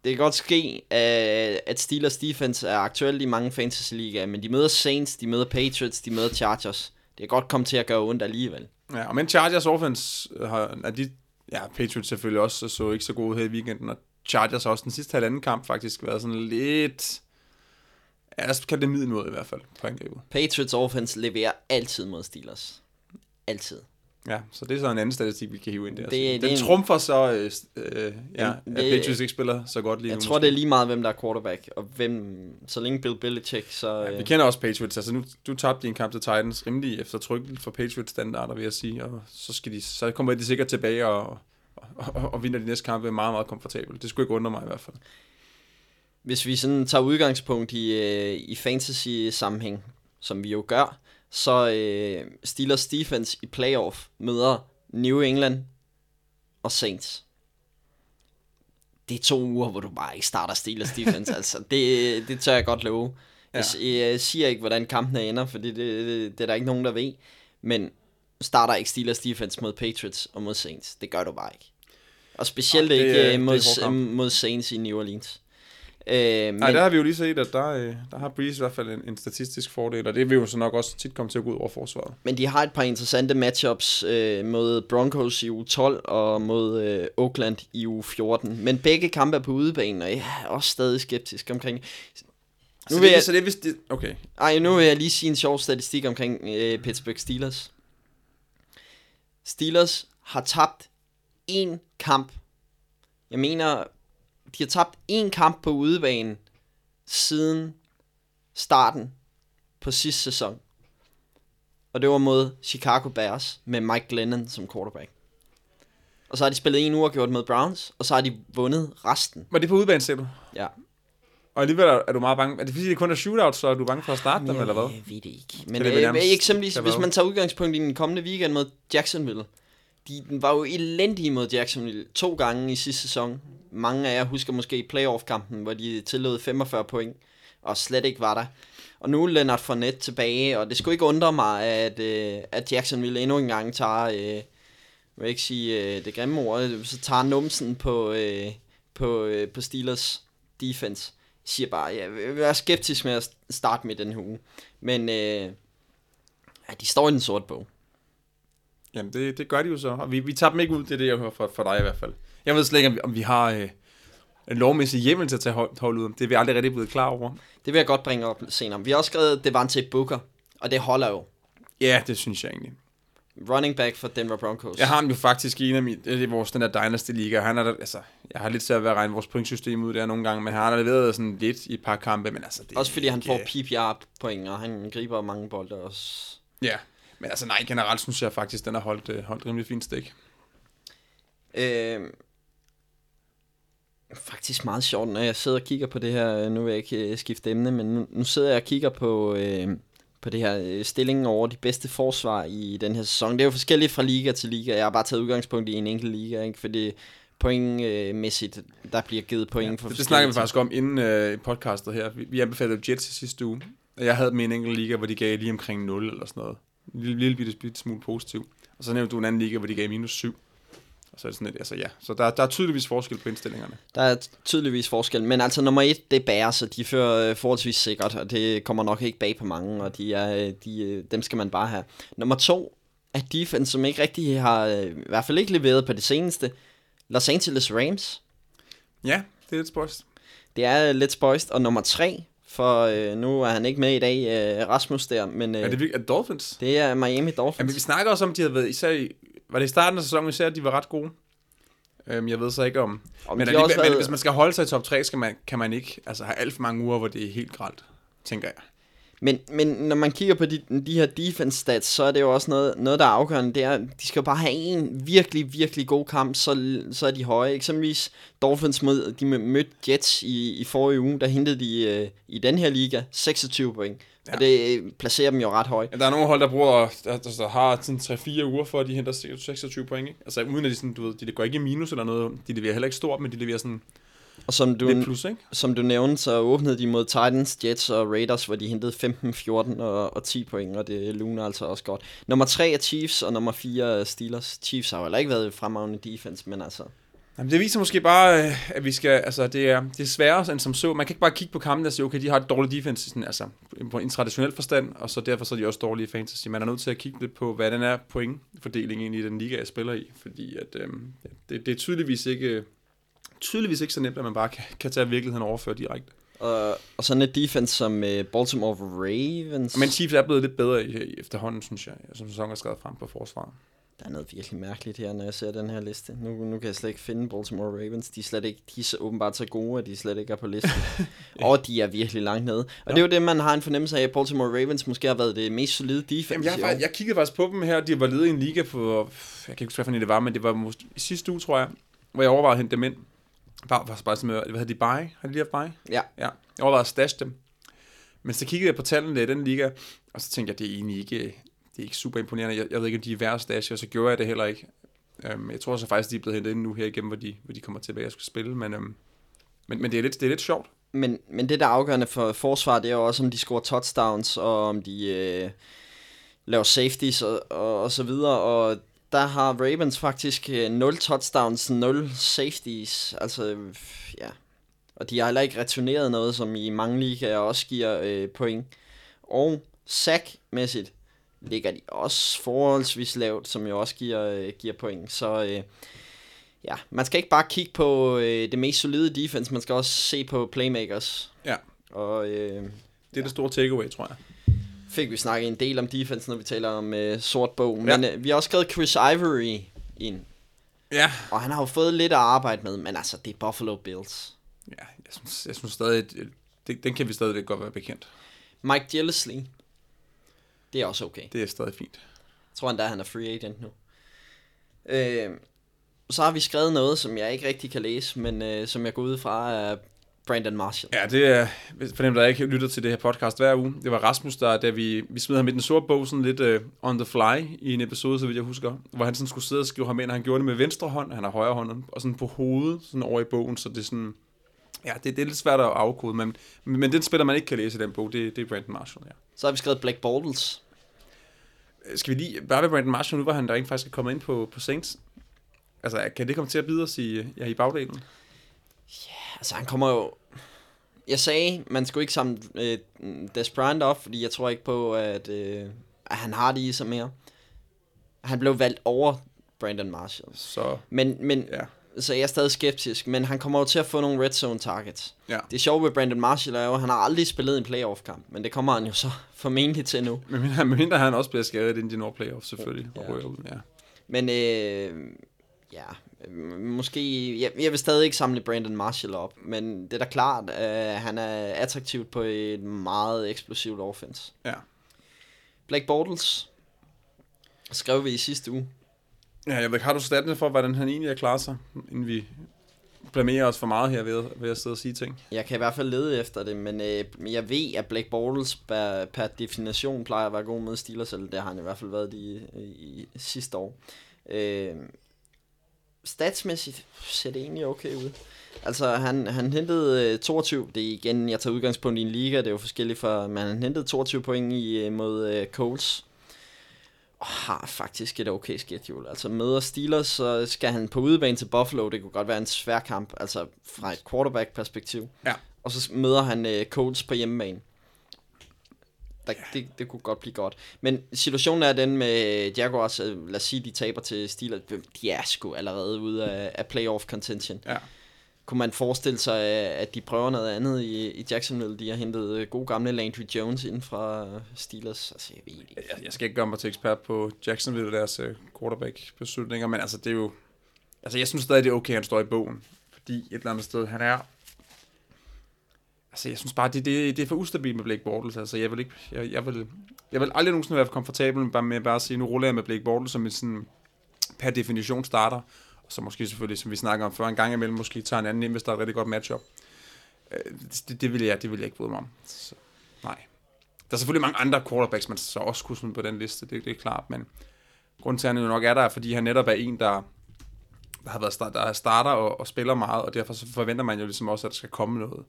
Det kan godt ske, at at Steelers defense er aktuelt i mange fantasy-ligaer, men de møder Saints, de møder Patriots, de møder Chargers. Det kan godt komme til at gøre ondt alligevel. ja, og men Chargers offense har, er de, ja, Patriots selvfølgelig også så ikke så gode her i weekenden, og Chargers har også den sidste halvanden kamp faktisk været sådan lidt, ja, lad os kalde det middelmåde i hvert fald på angrebet. Patriots offense leverer altid mod Steelers. Altid. Ja, så det er så en anden statistik, vi kan hive ind der. Det- Det, det den er en- trumfer så, øh, øh, ja, Ja, at det- Patriots ikke spiller så godt lige Jeg nu. tror, det er lige meget, hvem der er quarterback, og hvem, så længe Bill Belichick, så... Ja, øh, vi kender også Patriots. Altså nu, du tabte din kamp til Titans rimelig efter tryk for Patriots standarder, vil jeg sige. Og så, skal de, så kommer de sikkert tilbage og, og, og, og vinder de næste kampe meget, meget komfortabelt. Det skulle ikke undre mig i hvert fald. Hvis vi sådan tager udgangspunkt i, øh, i fantasy-sammenhæng, som vi jo gør, så øh, Steelers defense i playoff møder New England og Saints. Det er to uger, hvor du bare ikke starter Steelers defense, <laughs> altså. Det, det tør jeg godt love. Jeg, jeg siger ikke, hvordan kampene ender, for det, det, det er der ikke nogen, der ved. Men starter ikke Steelers defense mod Patriots og mod Saints. Det gør du bare ikke. Og specielt Ej, det ikke øh, mod, mod Saints i New Orleans. Øh, men, Nej, der har vi jo lige set, at der, øh, der har Breeze i hvert fald en, en statistisk fordel, og det vil jo så nok også tit komme til at gå ud over forsvaret. men de har et par interessante matchups øh, mod Broncos i uge 12 og mod øh, Oakland i uge 14. Men begge kampe er på udebane, og jeg er også stadig skeptisk omkring... Nu vil vil jeg-. Så det er vist... Det, okay. Ej, nu vil jeg lige sige en sjov statistik omkring øh, Pittsburgh Steelers. Steelers har tabt én kamp. Jeg mener, de har tabt én kamp på udebane siden starten på sidste sæson. Og det var mod Chicago Bears med Mike Glennon som quarterback. Og så har de spillet en uafgjort med Browns, og så har de vundet resten. Var det på udebane, ser du? Ja. Og alligevel er, du meget bange. Er det fordi, det kun er shootout, så er du bange for at starte dem, eller hvad? Jeg ved det ikke. Men det øh, eksempelvis, kan hvis man tager udgangspunkt i den kommende weekend mod Jacksonville. De var jo elendige mod Jacksonville to gange i sidste sæson. Mange af jer husker måske playoff-kampen, hvor de tillod 45 point, og slet ikke var der. Og nu er Leonard Fournette tilbage, og det skulle ikke undre mig, at, øh, at Jacksonville endnu en gang tager, øh, jeg ikke sige øh, det grimme ord, så tager numsen på, øh, på, øh, på Steelers defense. Jeg siger bare, ja, jeg er skeptisk med at starte med den her uge. Men øh, ja, de står i den sorte bog. Jamen, det, det gør de jo så. Og vi, vi tager dem ikke ud, det er det, jeg hører fra, fra dig i hvert fald. Jeg ved slet ikke, om vi, om har øh, en lovmæssig hjemmel til at tage hold, hold ud. Det er vi aldrig rigtig blevet klar over. Det vil jeg godt bringe op senere. Vi har også skrevet Devante Booker, og det holder jo. Ja, det synes jeg egentlig. Running back for Denver Broncos. Jeg har ham jo faktisk i en af mine, det er vores, den der Dynasty Liga. Han er der, altså, jeg har lidt svært ved at regne vores pointsystem ud der nogle gange, men han har leveret sådan lidt i et par kampe, men altså... Det Også fordi han ikke- får PPR-point, og han griber mange bolde også. Ja, men altså nej, generelt synes jeg faktisk, den har holdt, øh, holdt rimelig fint stik. Øh, faktisk meget sjovt, når jeg sidder og kigger på det her, nu vil jeg ikke øh, skifte emne, men nu, nu sidder jeg og kigger på, øh, på det her øh, stillingen over de bedste forsvar i den her sæson. Det er jo forskelligt fra liga til liga. Jeg har bare taget udgangspunkt i en enkelt liga, ikke? fordi pointmæssigt, der bliver givet point for Det, snakker vi faktisk om inden øh, podcastet her. Vi, vi anbefalede Jets i sidste uge. Og Jeg havde med en enkelt liga, hvor de gav lige omkring 0 eller sådan noget. En lille, lille bitte, bitte smule positiv. Og så nævnte du en anden liga, hvor de gav minus 7. Og så er det sådan lidt, altså ja. Så der, der er tydeligvis forskel på indstillingerne. Der er tydeligvis forskel, men altså nummer et, det er Bears, og de fører øh, forholdsvis sikkert, og det kommer nok ikke bag på mange, og de er, øh, de, øh, dem skal man bare have. Nummer to er defense, som ikke rigtig har, i hvert fald ikke leveret på det seneste, Los Angeles Rams. Ja, det er lidt spøjst. Det er lidt spøjst, og nummer tre, for øh, nu er han ikke med i dag, øh, Rasmus der, men øh, Er det virkelig, er Dolphins? det er Miami Jamen, Dolphins. vi snakker også om, at de havde været, især i, var det i starten af sæsonen, især, at de var ret gode. Øhm, jeg ved så ikke om... Og men, alligevel, men været- hvis man skal holde sig i top 3, skal man, kan man ikke altså, have alt for mange uger, hvor det er helt gralt, tænker jeg. Men, men når man kigger på de, de her defense stats, så er det jo også noget, noget der er afgørende. Det er, de skal jo bare have en virkelig, virkelig god kamp, så, så er de høje. Eksempelvis Dolphins mod, de mødte Jets i, i forrige uge, der hentede de øh, i den her liga 26 point. Ja. Og det øh, placerer dem jo ret højt. Ja, der er nogle hold, der bruger, der, der, der har sådan 3-4 uger for, at de henter 26 point, ikke? Altså uden at de sådan, du ved, de går ikke i minus eller noget. De leverer heller ikke stort, men de leverer sådan Og som du, lidt plus, ikke? som du nævnte, så åbnede de mod Titans, Jets og Raiders, hvor de hentede 15, 14 og, og 10 point, og det luner altså også godt. Nummer 3 er Chiefs, og nummer 4 er Steelers. Chiefs har jo heller ikke været fremragende defense, men altså... Jamen, det viser måske bare, øh, at vi skal, altså det er, det er sværere end som så. Man kan ikke bare kigge på kampen og sige, okay, de har et dårligt defense, sådan, altså på en traditionel forstand, og så derfor så er de også dårlige i fantasy. Man er nødt til at kigge lidt på, hvad den er pointfordelingen egentlig i den liga, jeg spiller i, fordi at, øhm, det, det, er tydeligvis ikke, tydeligvis ikke så nemt, at man bare kan, kan tage virkeligheden og overføre direkte. Og, og sådan et defense som uh, Baltimore Ravens. Men Chiefs er blevet lidt bedre i, i efterhånden, synes jeg, som sæsonen er skrevet frem på forsvaret. Der er noget virkelig mærkeligt her, når jeg ser den her liste. Nu, nu kan jeg slet ikke finde Baltimore Ravens. De er, slet ikke, de er så åbenbart så gode, at de slet ikke er på listen. <laughs> Og de er virkelig langt nede. Og ja. det er jo det, man har en fornemmelse af, at Baltimore Ravens måske har været det mest solide defense Jamen, jeg, faktisk- jeg kiggede faktisk på dem her, de var ledet i en liga på, jeg kan ikke huske, hvad det var, men det var måske, i sidste uge, tror jeg, hvor jeg overvejede at hente dem ind. Bare, bare, bare sådan, hvad hedder de, buy? Har de lige haft buy? Ja. Ja, jeg overvejede at stash dem. Men så kiggede jeg på tallene i den liga, og så tænkte jeg, det er egentlig ikke, det er ikke super imponerende. Jeg, jeg ved ikke, om de er værd at så gjorde jeg det heller ikke. Øhm, jeg tror så faktisk, de er blevet hentet ind nu her igennem, hvor de, hvor de kommer tilbage og skal spille, men, øhm, men, men det, er lidt, det er lidt sjovt. Men, men det, der er afgørende for forsvar, det er jo også, om de scorer touchdowns, og om de øh, laver safeties og, og, og så videre. Og der har Ravens faktisk øh, 0 touchdowns, 0 safeties. Altså, ja. Og de har heller ikke returneret noget, som i mange ligaer også giver øh, point. Og sack-mæssigt ligger de også forholdsvis lavt, som jo også giver, øh, giver point. Så øh, ja, man skal ikke bare kigge på øh, det mest solide defense, man skal også se på playmakers. Ja. Og øh, Det er ja. det store takeaway, tror jeg. fik vi snakket en del om defense, når vi taler om øh, sort bog. Men øh, vi har også skrevet Chris Ivory ind. Ja. Og han har jo fået lidt at arbejde med, men altså, det er Buffalo Bills. Ja, jeg synes, jeg synes stadig, det, den kan vi stadig godt være bekendt. Mike Gillisley. Det er også okay. Det er stadig fint. Jeg tror endda, han er free agent nu. Øh, så har vi skrevet noget, som jeg ikke rigtig kan læse, men øh, som jeg går ud fra er Brandon Marshall. Ja, det er, for dem, der ikke lytter til det her podcast hver uge, det var Rasmus, der, da vi, vi smed ham i den sorte bog, sådan lidt uh, on the fly i en episode, så vidt jeg husker, hvor han sådan skulle sidde og skrive ham ind, og han gjorde det med venstre hånd, han har højre hånd, og sådan på hovedet, sådan over i bogen, så det er sådan, ja, det, det er lidt svært at afkode, men, men den spiller, man ikke kan læse i den bog, det, det er Brandon Marshall, ja. Så har vi skrevet Black Bortles. Skal vi lige, bare ved Brandon Marshall nu, hvor han der rent faktisk er kommet ind på, på Saints, altså kan det komme til at bide os i, ja, i bagdelen? Altså, han kommer jo... Jeg sagde, man skulle ikke samle øh, Des Bryant op, fordi jeg tror ikke på, at, øh, at han har det i sig mere. Han blev valgt over Brandon Marshall. Så, Men, men ja. Så jeg er stadig skeptisk, men han kommer jo til at få nogle red zone targets. Ja. Det sjove ved Brandon Marshall er jo, at han har aldrig spillet en playoff-kamp, men det kommer han jo så <laughs> formentlig til nu. Men mindre, mindre han også bliver skadet inden de når playoff, selvfølgelig, og Ja. ryger ud, ja. Men øh, ja, øh, måske, jeg, jeg vil stadig ikke samle Brandon Marshall op, men det er da klart, at han er attraktivt på et meget eksplosivt offense. Ja. Blake Bortles skrev vi i sidste uge. Ja, jeg ved ikke, har du statene for, hvordan han egentlig er klaret sig, inden vi blamerer os for meget her ved, ved at sidde og sige ting? Jeg kan i hvert fald lede efter det, men øh, jeg ved, at Black Bortles per, per definition plejer at være god med Steelers, eller det har han i hvert fald været i, i, i sidste år. Øh, statsmæssigt ser det egentlig okay ud. Altså, han, han hentede øh, 22, det er igen, jeg tager udgangspunkt i en liga, det er jo forskelligt for, men han hentede 22 point i, øh, mod øh, Coles har faktisk et okay schedule. Altså møder Steelers, så skal han på udebane til Buffalo, det kunne godt være en svær kamp, altså fra et quarterback-perspektiv. Ja. Og så møder han øh, Colts på hjemmebane. Der, det, det kunne godt blive godt. Men situationen er den med Jaguars, øh, lad os sige, de taber til Steelers. De er sgu allerede ude af, af playoff contention. Ja. Kunne man forestille sig, at de prøver noget andet i, i Jacksonville? De har hentet øh, gode gamle Landry Jones ind fra øh, Steelers. Altså, jeg ved ikke. Jeg, jeg skal ikke gøre mig til ekspert på Jacksonville og deres øh, quarterback-beslutninger, men altså, det er jo... Altså, jeg synes stadig, det er okay, at han står i bogen. Fordi et eller andet sted, han er... Altså, jeg synes bare, det, det, det er for ustabilt med Blake Bortles. Altså, jeg vil ikke... Jeg, jeg, vil, jeg vil aldrig nogensinde være komfortabel med bare, med bare at sige, nu ruller jeg med Blake Bortles som en sådan per definition starter. Så måske selvfølgelig, som vi snakker om før, en gang imellem måske tager en anden ind, hvis der er et rigtig godt matchup. Øh, det, det, vil jeg, det vil jeg ikke bryde mig om. Så, nej. Der er selvfølgelig mange andre quarterbacks, man så også kunne smide på den liste, det, det er klart, men grunden til, at han jo nok er der, er, fordi han netop er en, der, der har været start, der er starter og, og, spiller meget, og derfor så forventer man jo ligesom også, at der skal komme noget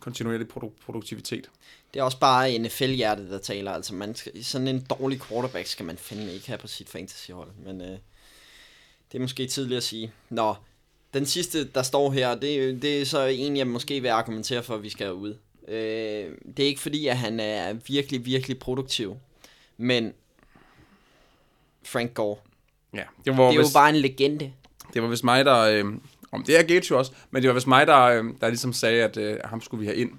kontinuerlig produ- produktivitet. Det er også bare NFL-hjertet, der taler. Altså, man skal, sådan en dårlig quarterback skal man fandme ikke have på sit fantasyhold. Men øh, det er måske tidligt at sige. Nå, den sidste, der står her, det, det er så en, jeg måske vil argumentere for, at vi skal ud. Øh, det er ikke fordi, at han er virkelig, virkelig produktiv. Men Frank Gore, Ja, det var, det er jo vist, bare en legende. det var vist mig, der... Øh, om det er jo også, men det var vist mig, der, øh, der ligesom sagde, at øh, ham skulle vi have ind.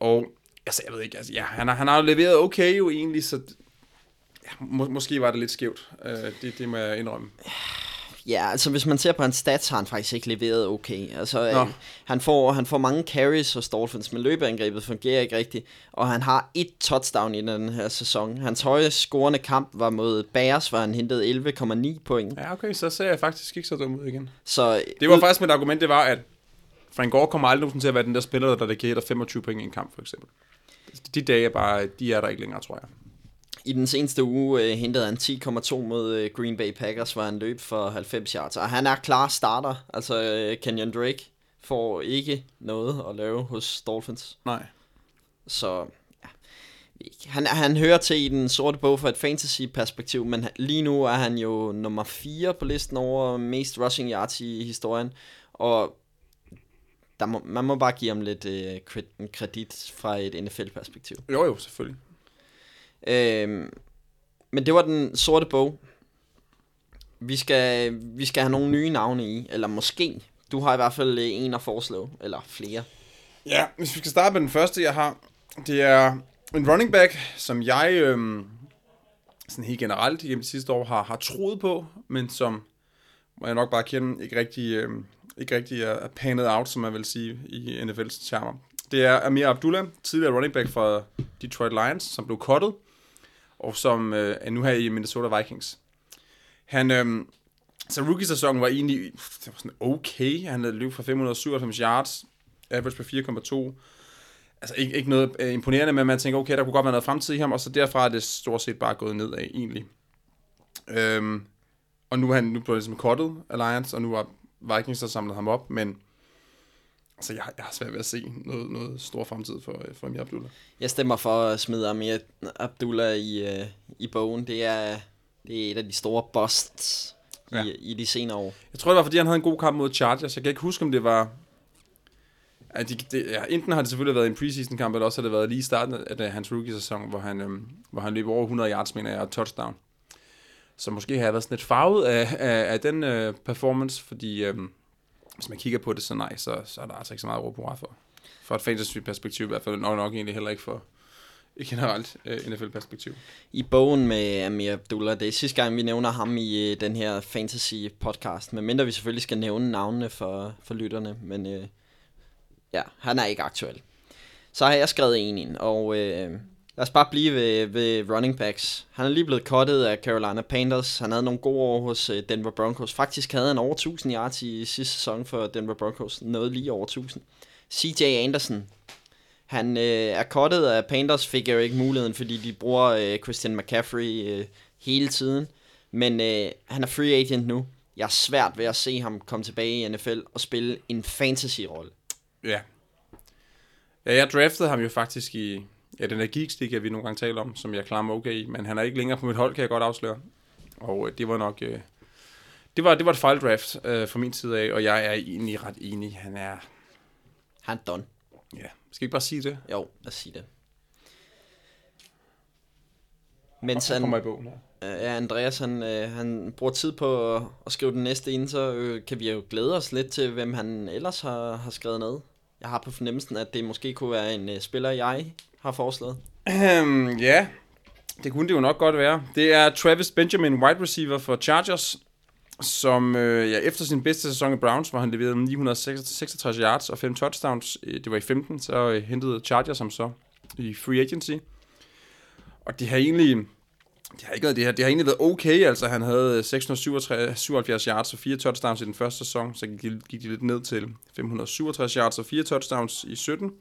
Og altså, jeg ved ikke, altså, ja, han, har, han har jo leveret okay jo egentlig, så må, måske var det lidt skævt. Øh, det, det må jeg indrømme. Ja, altså hvis man ser på hans stats, har han faktisk ikke leveret okay. Altså, Nå. øh, han, får, han får mange carries hos Dolphins, men løbeangrebet fungerer ikke rigtigt. Og han har et touchdown i den her sæson. Hans højest scorende kamp var mod Bears, hvor han hentede 11,9 point. Ja, okay, så ser jeg faktisk ikke så dum ud igen. Så Det var faktisk mit argument, det var, at Frank Gore kommer aldrig nogensinde til at være den der spiller, der dedikerer 25 point i en kamp, for eksempel. De dage er bare, de er der ikke længere, tror jeg. I den seneste uge øh, hentede han 10,2 mod øh, Green Bay Packers, hvor han løb for 90 yards. Og han er klar starter. Altså øh, Kenyon Drake får ikke noget at lave hos Dolphins. Nej. Så ja, han, han hører til i den sorte bog fra et fantasy-perspektiv, men lige nu er han jo nummer 4 på listen over mest rushing yards i historien. Og der må, man må bare give ham lidt øh, kred- kredit fra et NFL-perspektiv. Jo, jo, selvfølgelig. Øhm, men det var den sorte bog. Vi skal, vi skal have nogle nye navne i, eller måske. Du har i hvert fald øh, en at foreslå, eller flere. Ja, hvis vi skal starte med den første, jeg har. Det er en running back, som jeg øhm, sådan helt generelt igennem de sidste år har, har troet på, men som må jeg nok bare kende, ikke rigtig, øhm, ikke rigtig er, er panet out, som man vil sige i NFL's termer. Det er Amir Abdullah, tidligere running back fra Detroit Lions, som blev cuttet, og som øh, er nu her i Minnesota Vikings. Han, øh, så rookie-sæsonen var egentlig det var sådan okay. Han havde løbet for 597 yards, average på 4,2. Altså ikke, ikke noget øh, imponerende, men man tænker, okay, der kunne godt være noget fremtid i ham, og så derfra er det stort set bare gået nedad egentlig. Øhm, og nu er han nu blevet ligesom cuttet Alliance, og nu har Vikings så samlet ham op, men altså, jeg, jeg har svært ved at se noget, noget stor fremtid for, øh, for Amir Abdullah. Jeg stemmer for at smide Amir Abdullah i, øh, i bogen. Det er, det er et af de store busts ja. I, i de senere år. Jeg tror, det var, fordi han havde en god kamp mod Chargers. Jeg kan ikke huske, om det var... At de, det, ja, enten har det selvfølgelig været en preseason kamp, eller også har det været lige i starten af det, hans rookie-sæson, hvor han, øhm, hvor han løb over 100 yards, mener jeg, og touchdown. Så måske har jeg været sådan lidt farvet af, af, af den øh, performance, fordi øhm, hvis man kigger på det, så nej, så, så er der altså ikke så meget råb på for. For et fantasy-perspektiv i hvert fald, nok, nok egentlig heller ikke for i generelt øh, uh, NFL-perspektiv. I bogen med Amir Abdullah, det er sidste gang, vi nævner ham i uh, den her fantasy-podcast. Men mindre vi selvfølgelig skal nævne navnene for, for lytterne. Men uh, ja, han er ikke aktuel. Så har jeg skrevet en ind, og Uh, lad os bare blive ved, ved running backs. Han er lige blevet cuttet af Carolina Panthers. Han havde nogle gode år hos øh, Denver Broncos. Faktisk havde han over 1000 yards i sidste sæson for Denver Broncos. Noget lige over 1000. CJ Anderson, han øh, er cuttet af Panthers, fik jo ikke muligheden, fordi de bruger øh, Christian McCaffrey øh, hele tiden. Men øh, han er free agent nu. Jeg er svært ved at se ham komme tilbage i NFL og spille en fantasy-rolle. Ja. Ja, jeg draftede ham jo faktisk i ja, den der Geeks League, vi nogle gange taler om, som jeg klarer mig okay i, men han er ikke længere på mit hold, kan jeg godt afsløre. Og øh, det var nok... Øh, det var, det var et fejldraft øh, fra min side af, og jeg er egentlig ret enig. Han er... Han er done. Ja, skal ikke bare sige det? Jo, lad os sige det. Mens Så han, kommer i bogen her. øh, ja, Andreas han, øh, han bruger tid på at, at skrive den næste ind, så øh, kan vi jo glæde os lidt til, hvem han ellers har, har skrevet ned. Jeg har på fornemmelsen, at det måske kunne være en øh, spiller, jeg har foreslået. Øhm, ja, det kunne det jo nok godt være. Det er Travis Benjamin, wide receiver for Chargers, som øh, ja, efter sin bedste sæson i Browns, hvor han leverede 966 yards og 5 touchdowns, øh, det var i 15, så øh, hentede Chargers ham så i free agency. Og det har egentlig, det har ikke været det her, det har egentlig været okay, altså han havde øh, 677 yards og 4 touchdowns i den første sæson, så gik de, gik de lidt ned til 567 yards og 4 touchdowns i 17.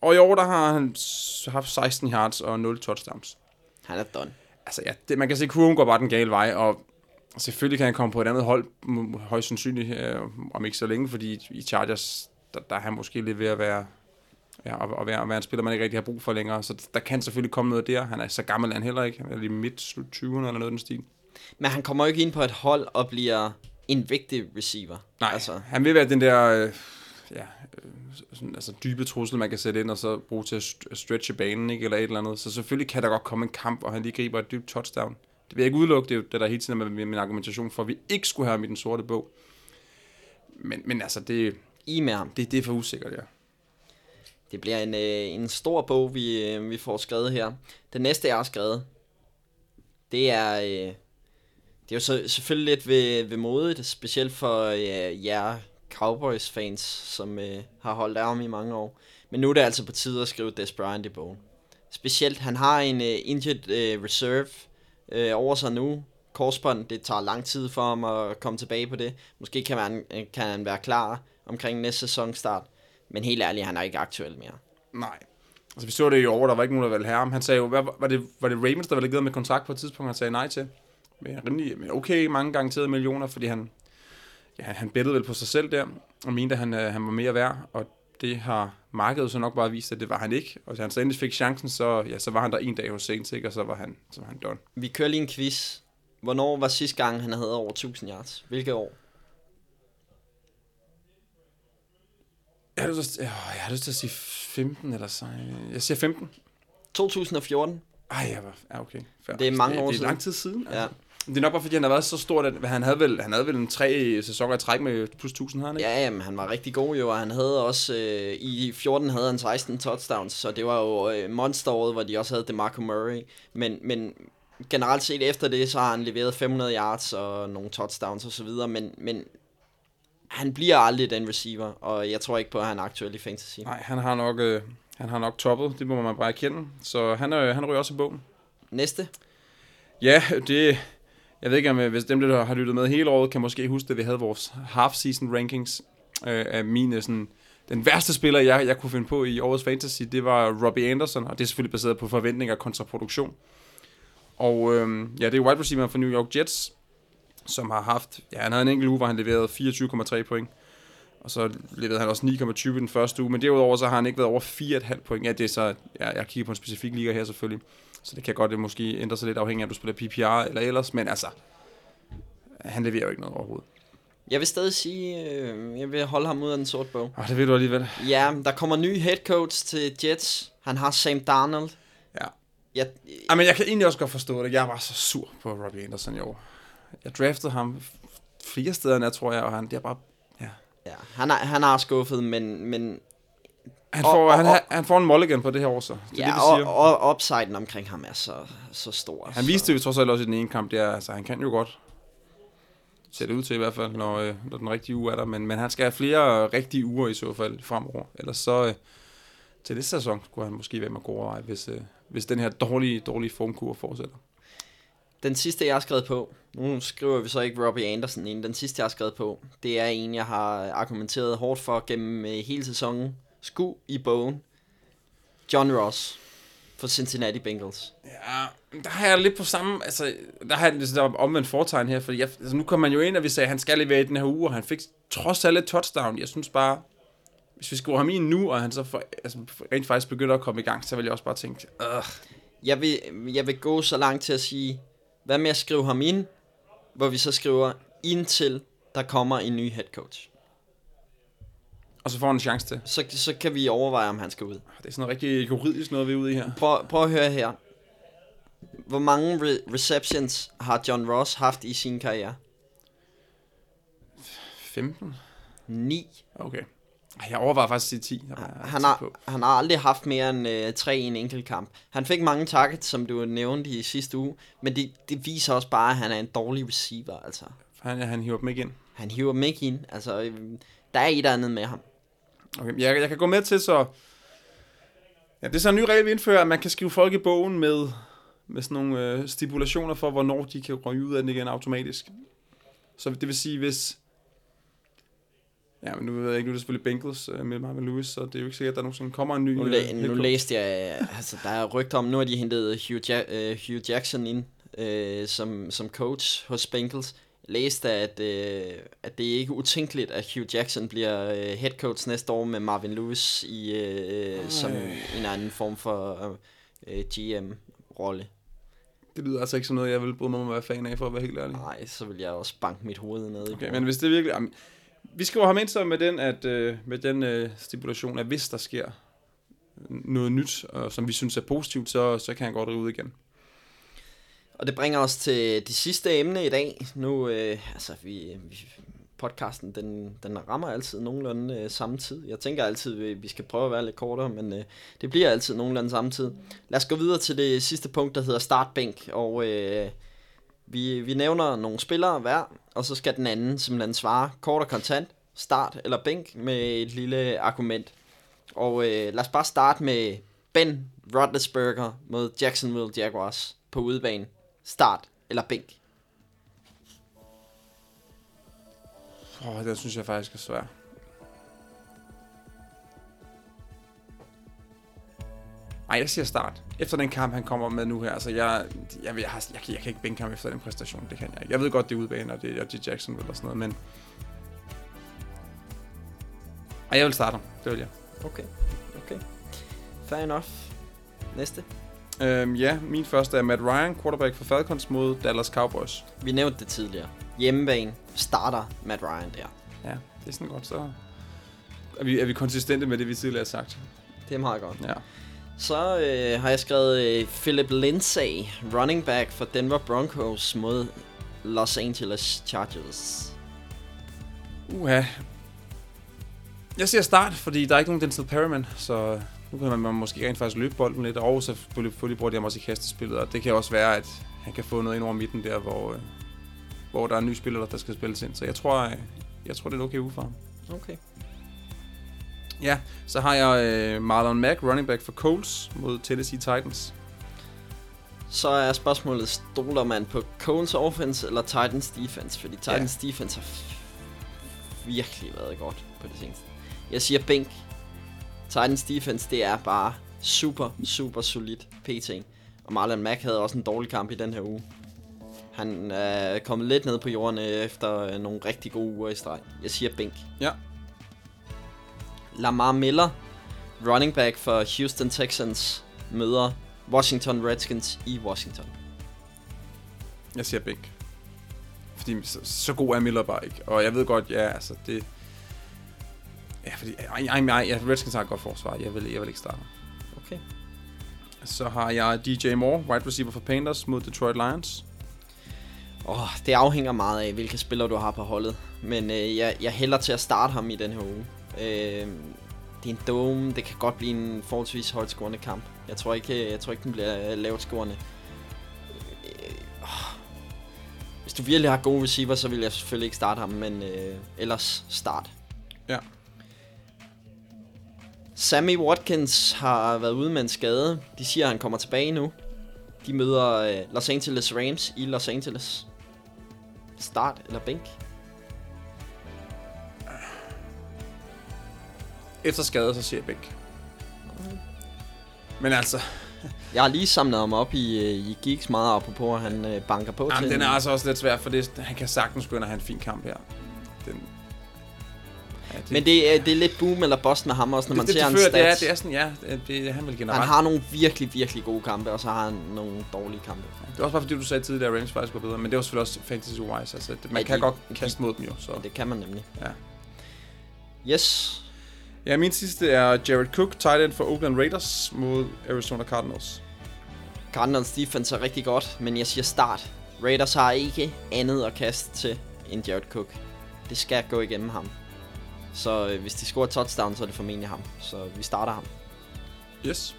Og i år, der har han haft 16 yards og 0 touchdowns. Han er done. Altså ja, det, man kan se, at kurven går bare den gale vej, og selvfølgelig kan han komme på et andet hold, højst sandsynligt, øh, om ikke så længe, fordi i Chargers, der, der er han måske lidt ved at være, ja, at, at være, at være en spiller, man ikke rigtig har brug for længere, så der kan selvfølgelig komme noget der. Han er så gammel han heller ikke, han er lige midt slut 20'erne eller noget den stil. Men han kommer jo ikke ind på et hold og bliver en vigtig receiver. Nej, Altså, han vil være den der øh, sådan, altså dybe trussel, man kan sætte ind og så bruge til at stretche banen, ikke? eller et eller andet. Så selvfølgelig kan der godt komme en kamp, og han lige griber et dybt touchdown. Det vil jeg ikke udelukke, det er jo det, der hele tiden er med min argumentation for, at vi ikke skulle have ham i den sorte bog. Men, men altså, det, I med ham. det, det er for usikkert, ja. Det bliver en, øh, en stor bog, vi, øh, vi får skrevet her. Den næste, jeg har skrevet, det er, øh, det er jo så, selvfølgelig lidt ved, ved modet, specielt for øh, jer Cowboys-fans, som øh, har holdt af ham i mange år. Men nu er det altså på tide at skrive Des Bryant i bogen. Specielt, han har en øh, injured øh, reserve øh, over sig nu. Korsbånd, det tager lang tid for ham at komme tilbage på det. Måske kan, man, øh, kan han være klar omkring næste sæsonstart. Men helt ærligt, han er ikke aktuel mere. Nej. Altså, vi så det i år, der var ikke nogen, der ville have ham. Han sagde jo, hvad, var, det, var det Ravens, der ville give med kontrakt på et tidspunkt, han sagde nej til? Men rimelig, men okay, mange garanterede millioner, fordi han, ja, han bettede vel på sig selv der, og mente, at han, øh, han var mere værd, og det har markedet så nok bare vist, at det var han ikke. Og da han så endelig fik chancen, så, ja, så var han der en dag hos Saints, ikke? og så var han, så var han done. Vi kører lige en quiz. Hvornår var sidste gang, han havde over 1000 yards? Hvilket år? Jeg har lyst til, jeg har lyst til at sige 15 eller så. Jeg siger 15. 2014. Ej, jeg var, ja, okay. Fair. Det er mange det, år det er siden. lang tid siden. Altså. Ja. Det er nok bare fordi, han har været så stort, at han havde vel, han havde vel en tre sæsoner i træk med plus 1000, havde han ikke? Ja, jamen, han var rigtig god jo, og han havde også, øh, i 14 havde han 16 touchdowns, så det var jo øh, monsteråret, hvor de også havde DeMarco Murray. Men, men generelt set efter det, så har han leveret 500 yards og nogle touchdowns og så videre, men, men han bliver aldrig den receiver, og jeg tror ikke på, at han er aktuel i fantasy. Nej, han har nok, øh, han har nok toppet, det må man bare erkende. Så han, øh, han ryger også i bogen. Næste. Ja, det... Jeg ved ikke, om øh, hvis dem, der har lyttet med hele året, kan måske huske, at vi havde vores half-season rankings øh, af mine øh, sådan... Den værste spiller, jeg, jeg kunne finde på i årets fantasy, det var Robbie Anderson, og det er selvfølgelig baseret på forventninger kontra produktion. Og øh, ja, det er wide receiver for New York Jets, som har haft... Ja, han havde en enkelt uge, hvor han leverede 24,3 point. Og så leverede han også 9,20 den første uge. Men derudover så har han ikke været over 4,5 point. Ja, det er så... Ja, jeg kigger på en specifik liga her selvfølgelig. Så det kan godt det måske ændre sig lidt afhængig af, om du spiller PPR eller ellers. Men altså, han leverer jo ikke noget overhovedet. Jeg vil stadig sige, øh, jeg vil holde ham ud af den sorte bog. Oh, det ved du alligevel. Ja, der kommer ny head coach til Jets. Han har Sam Darnold. Ja. Jeg, Ej, men jeg kan egentlig også godt forstå det. Jeg var så sur på Robbie Anderson i år. Jeg draftede ham flere steder, end jeg tror jeg, og han, det er bare... Ja. ja, han, er, han har skuffet, men, men Han får, og- han, og- han får en mulligan på det her år, så. Det ja, det, siger. og, og upsiden omkring ham er så, så stor. Han viste jo trods alt også i den ene kamp, det er, altså, han kan jo godt ser det ud til i hvert fald, når, øh, når den rigtige uge er der. Men, men han skal have flere rigtige uger i så fald fremover. Ellers så øh, til næste sæson kunne han måske være med god overvej, hvis, øh, hvis den her dårlige, dårlige formkurve fortsætter. Den sidste, jeg har skrevet på, nu skriver vi så ikke Robbie Anderson ind, den sidste, jeg har skrevet på, det er en, jeg har argumenteret hårdt for gennem øh, hele sæsonen. Sku i bogen. John Ross for Cincinnati Bengals. Ja, der har jeg lidt på samme, altså, der har jeg der omvendt foretegn her, fordi jeg, altså, nu kom man jo ind, og vi sagde, at han skal levere i den her uge, og han fik trods alt et touchdown. Jeg synes bare, hvis vi skriver ham i nu, og han så for, altså, rent faktisk begynder at komme i gang, så vil jeg også bare tænke, øh, Jeg vil, jeg vil gå så langt til at sige, hvad med at skrive ham ind, hvor vi så skriver, indtil der kommer en ny head coach. Og så får han en chance til. Så, så kan vi overveje, om han skal ud. Det er sådan noget rigtig juridisk noget, vi er ude i her. Prøv, prøv at høre her. Hvor mange re- receptions har John Ross haft i sin karriere? 15? 9. Okay. Jeg overvejer faktisk at sige 10. Der var jeg Han har, han har aldrig haft mere end øh, tre i en enkelt kamp. Han fik mange targets, som du nævnte i sidste uge, men det, det viser også bare, at han er en dårlig receiver. Altså. Han, han hiver dem ikke ind. Han hiver dem ikke ind. Altså, øh, der er et eller andet med ham. Okay, jeg, jeg kan gå med til så... Ja, det er så en ny regel, vi indfører, at man kan skrive folk i bogen med, med sådan nogle øh, stipulationer for, hvornår de kan ryge ud af den igen automatisk. Så det vil sige, hvis... Ja, men nu ved jeg ikke, nu er det selvfølgelig Bengals øh, med Marvin Lewis, så det er jo ikke sikkert, at der nogensinde kommer en ny... Nu, øh, head nu læste jeg, altså der er rygter om, nu har de hentet Hugh, ja- øh, Hugh Jackson ind øh, som, som coach hos Bengals. Læste, at, øh, at det er ikke utænkeligt, at Hugh Jackson bliver øh, head coach næste år med Marvin Lewis i øh, som en anden form for øh, GM-rolle. Det lyder altså ikke som noget, jeg vil bryde mig om at være fan af, for at være helt ærlig. Nej, så vil jeg også banke mit hoved ned i Okay, men hvis det virkelig... Jamen, vi skriver ham ind så med den, at, øh, med den øh, stipulation, at hvis der sker noget nyt, og som vi synes er positivt, så, så kan han godt ryge ud igen. Og det bringer os til det sidste emne i dag. Nu, øh, altså, vi, vi, podcasten, den, den rammer altid nogenlunde øh, samme tid. Jeg tænker altid, vi, vi skal prøve at være lidt kortere, men øh, det bliver altid nogenlunde samme tid. Lad os gå videre til det sidste punkt, der hedder startbænk, og øh, vi, vi nævner nogle spillere hver, og så skal den anden simpelthen svare kort og kontant, start eller bænk, med et lille argument. Og øh, lad os bare starte med Ben Roethlisberger mod Jacksonville Jaguars på udebane. Start eller bænk? Oh, det synes jeg faktisk er svært. Nej, jeg siger start. Efter den kamp, han kommer med nu her, altså jeg, jeg, jeg, har, jeg, kan, jeg kan ikke bænke ham efter den præstation, det kan jeg ikke. Jeg ved godt, det er udebane, og det er G. Jackson eller sådan noget, men... Ej, jeg vil starte ham, det vil jeg. Okay, okay. Fair enough. Næste. Øhm, ja, min første er Matt Ryan, quarterback for Falcons mod Dallas Cowboys. Vi nævnte det tidligere. Hjemmebane starter Matt Ryan der. Ja, det er sådan godt, så... er, vi, er vi konsistente med det, vi tidligere har sagt. Det er meget godt. Ja. Så øh, har jeg skrevet øh, Philip Lindsay, running back for Denver Broncos mod Los Angeles Chargers. Uha. Jeg siger start, fordi der er ikke nogen Denzel Perryman, så nu kan man måske rent faktisk løbe bolden lidt, og så selvfølgelig bruger de ham også i kastespillet, og det kan også være, at han kan få noget ind over midten der, hvor, øh, hvor der er en ny spiller, der skal spilles ind. Så jeg tror, jeg, jeg tror det er en okay uge for ham. Okay. Ja, så har jeg øh, Marlon Mack, running back for Colts mod Tennessee Titans. Så er spørgsmålet, stoler man på Coles offense eller Titans defense? Fordi Titans ja. defense har virkelig været godt på det seneste. Jeg siger bænk. Titans defense, det er bare super, super solidt PT. Og Marlon Mack havde også en dårlig kamp i den her uge. Han er kommet lidt ned på jorden efter nogle rigtig gode uger i streg. Jeg siger bænk. Ja. Lamar Miller, running back for Houston Texans, møder Washington Redskins i Washington. Jeg siger bænk. Fordi så, så god er Miller bare ikke. Og jeg ved godt, ja, altså det... Ja, fordi... Ej, ej, ej, ja, Redskins har et godt forsvar. Jeg vil, jeg vil ikke starte. Okay. Så har jeg DJ Moore, wide receiver for Panthers mod Detroit Lions. Åh, oh, det afhænger meget af, hvilke spillere du har på holdet. Men øh, jeg, jeg hælder til at starte ham i den her uge. Øh, det er en dome. Det kan godt blive en forholdsvis højt scorende kamp. Jeg tror ikke, jeg tror ikke den bliver lavt scorende. Øh, hvis du virkelig har gode receiver, så vil jeg selvfølgelig ikke starte ham, men øh, ellers start. Ja. Sammy Watkins har været ude med en skade. De siger, at han kommer tilbage nu. De møder øh, Los Angeles Rams i Los Angeles. Start eller bænk? Efter skade, så siger jeg bænk. Men altså... <laughs> Jeg har lige samlet ham op i, øh, i Geeks meget apropos, at han øh, banker på Jamen, til den er altså også lidt svær, for det, han kan sagtens gå ind og have en fin kamp her. Den, ja, det, Men det, er- det er lidt boom eller bust med ham også, når man det, ser det, hans det, det, er, stats. det er sådan, ja, det, det, han vil generelt. Han har nogle virkelig, virkelig gode kampe, og så har han nogle dårlige kampe. Det var også bare fordi, du sagde tidligere, at Rams faktisk var bedre, men det var selvfølgelig også fantasy-wise. Altså, det, man Ja, kan de- godt de- kaste mod dem jo, så... Ja, det kan man nemlig. Ja. Yes. Ja, min sidste er Jared Cook, tight end for Oakland Raiders mod Arizona Cardinals. Cardinals defense er rigtig godt, men jeg siger start. Raiders har ikke andet at kaste til end Jared Cook. Det skal gå igennem ham. Så øh, hvis de scorer touchdown, så er det formentlig ham. Så vi starter ham. Yes.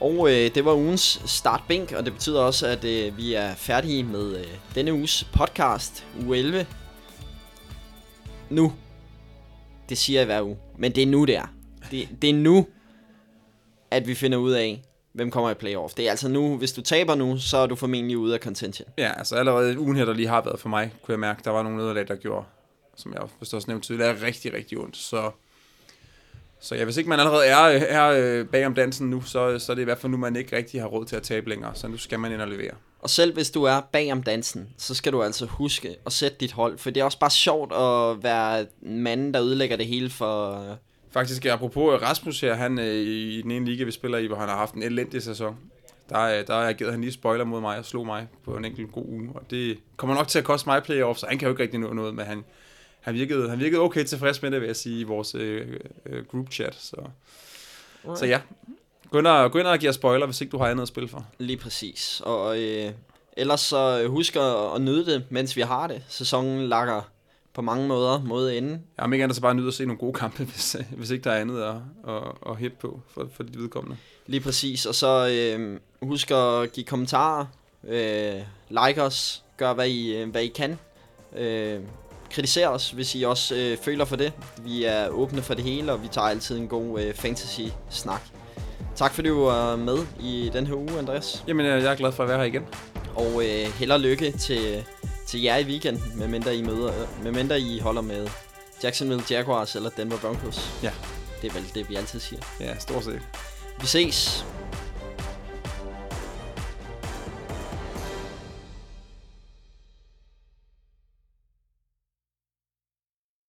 Og øh, det var ugens startbænk, og det betyder også, at øh, vi er færdige med øh, denne uges podcast, uge 11. Nu. Det siger jeg hver uge. Men det er nu, det er. Det, det er nu, at vi finder ud af, hvem kommer i playoff. Det er altså nu, hvis du taber nu, så er du formentlig ude af contention. Ja, altså allerede ugen her, der lige har været for mig, kunne jeg mærke, der var nogle nederlag, der gjorde, som jeg vist også nævnte tidligere, er rigtig, rigtig ondt. Så, så ja, hvis ikke man allerede er, er øh, bag om dansen nu, så, så er det i hvert fald nu, man ikke rigtig har råd til at tabe længere. Så nu skal man ind og levere. Og selv hvis du er bag om dansen, så skal du altså huske at sætte dit hold. For det er også bare sjovt at være manden, der ødelægger det hele for... øh, Faktisk, apropos Rasmus her, han øh, i den ene liga, vi spiller i, hvor han har haft en elendig sæson, der, øh, der agerede han lige spoiler mod mig og slog mig på en enkelt god uge. Og det kommer nok til at koste mig playoff, så han kan jo ikke rigtig nå noget, men han, han, virkede, han virkede okay tilfreds med det, vil jeg sige, i vores øh, øh, group chat. Så, så ja, gå ind, og, gå ind og give spoiler, hvis ikke du har andet at spille for. Lige præcis. Og øh, ellers så øh, husk at, at nyde det, mens vi har det. Sæsonen lakker på mange måder mod enden. Jeg om ikke andet så bare nyde at se nogle gode kampe, <laughs> hvis, øh, hvis ikke der er andet at, at, at hæppe på for, for de vedkommende. Lige præcis. Og så øh, husk at give kommentarer. Øh, like os. Gør hvad I, hvad I kan. Øh, kritiser os, hvis I også øh, føler for det. Vi er åbne for det hele, og vi tager altid en god øh, fantasy-snak. Tak fordi du var med i den her uge, Andreas. Jamen, øh, jeg er glad for at være her igen. Og øh, held og lykke til, til jer i weekenden, medmindre I, møder, medmindre I holder med Jacksonville Jaguars eller Denver Broncos. Ja. Det er vel det, vi altid siger. Ja, stort set. Vi ses.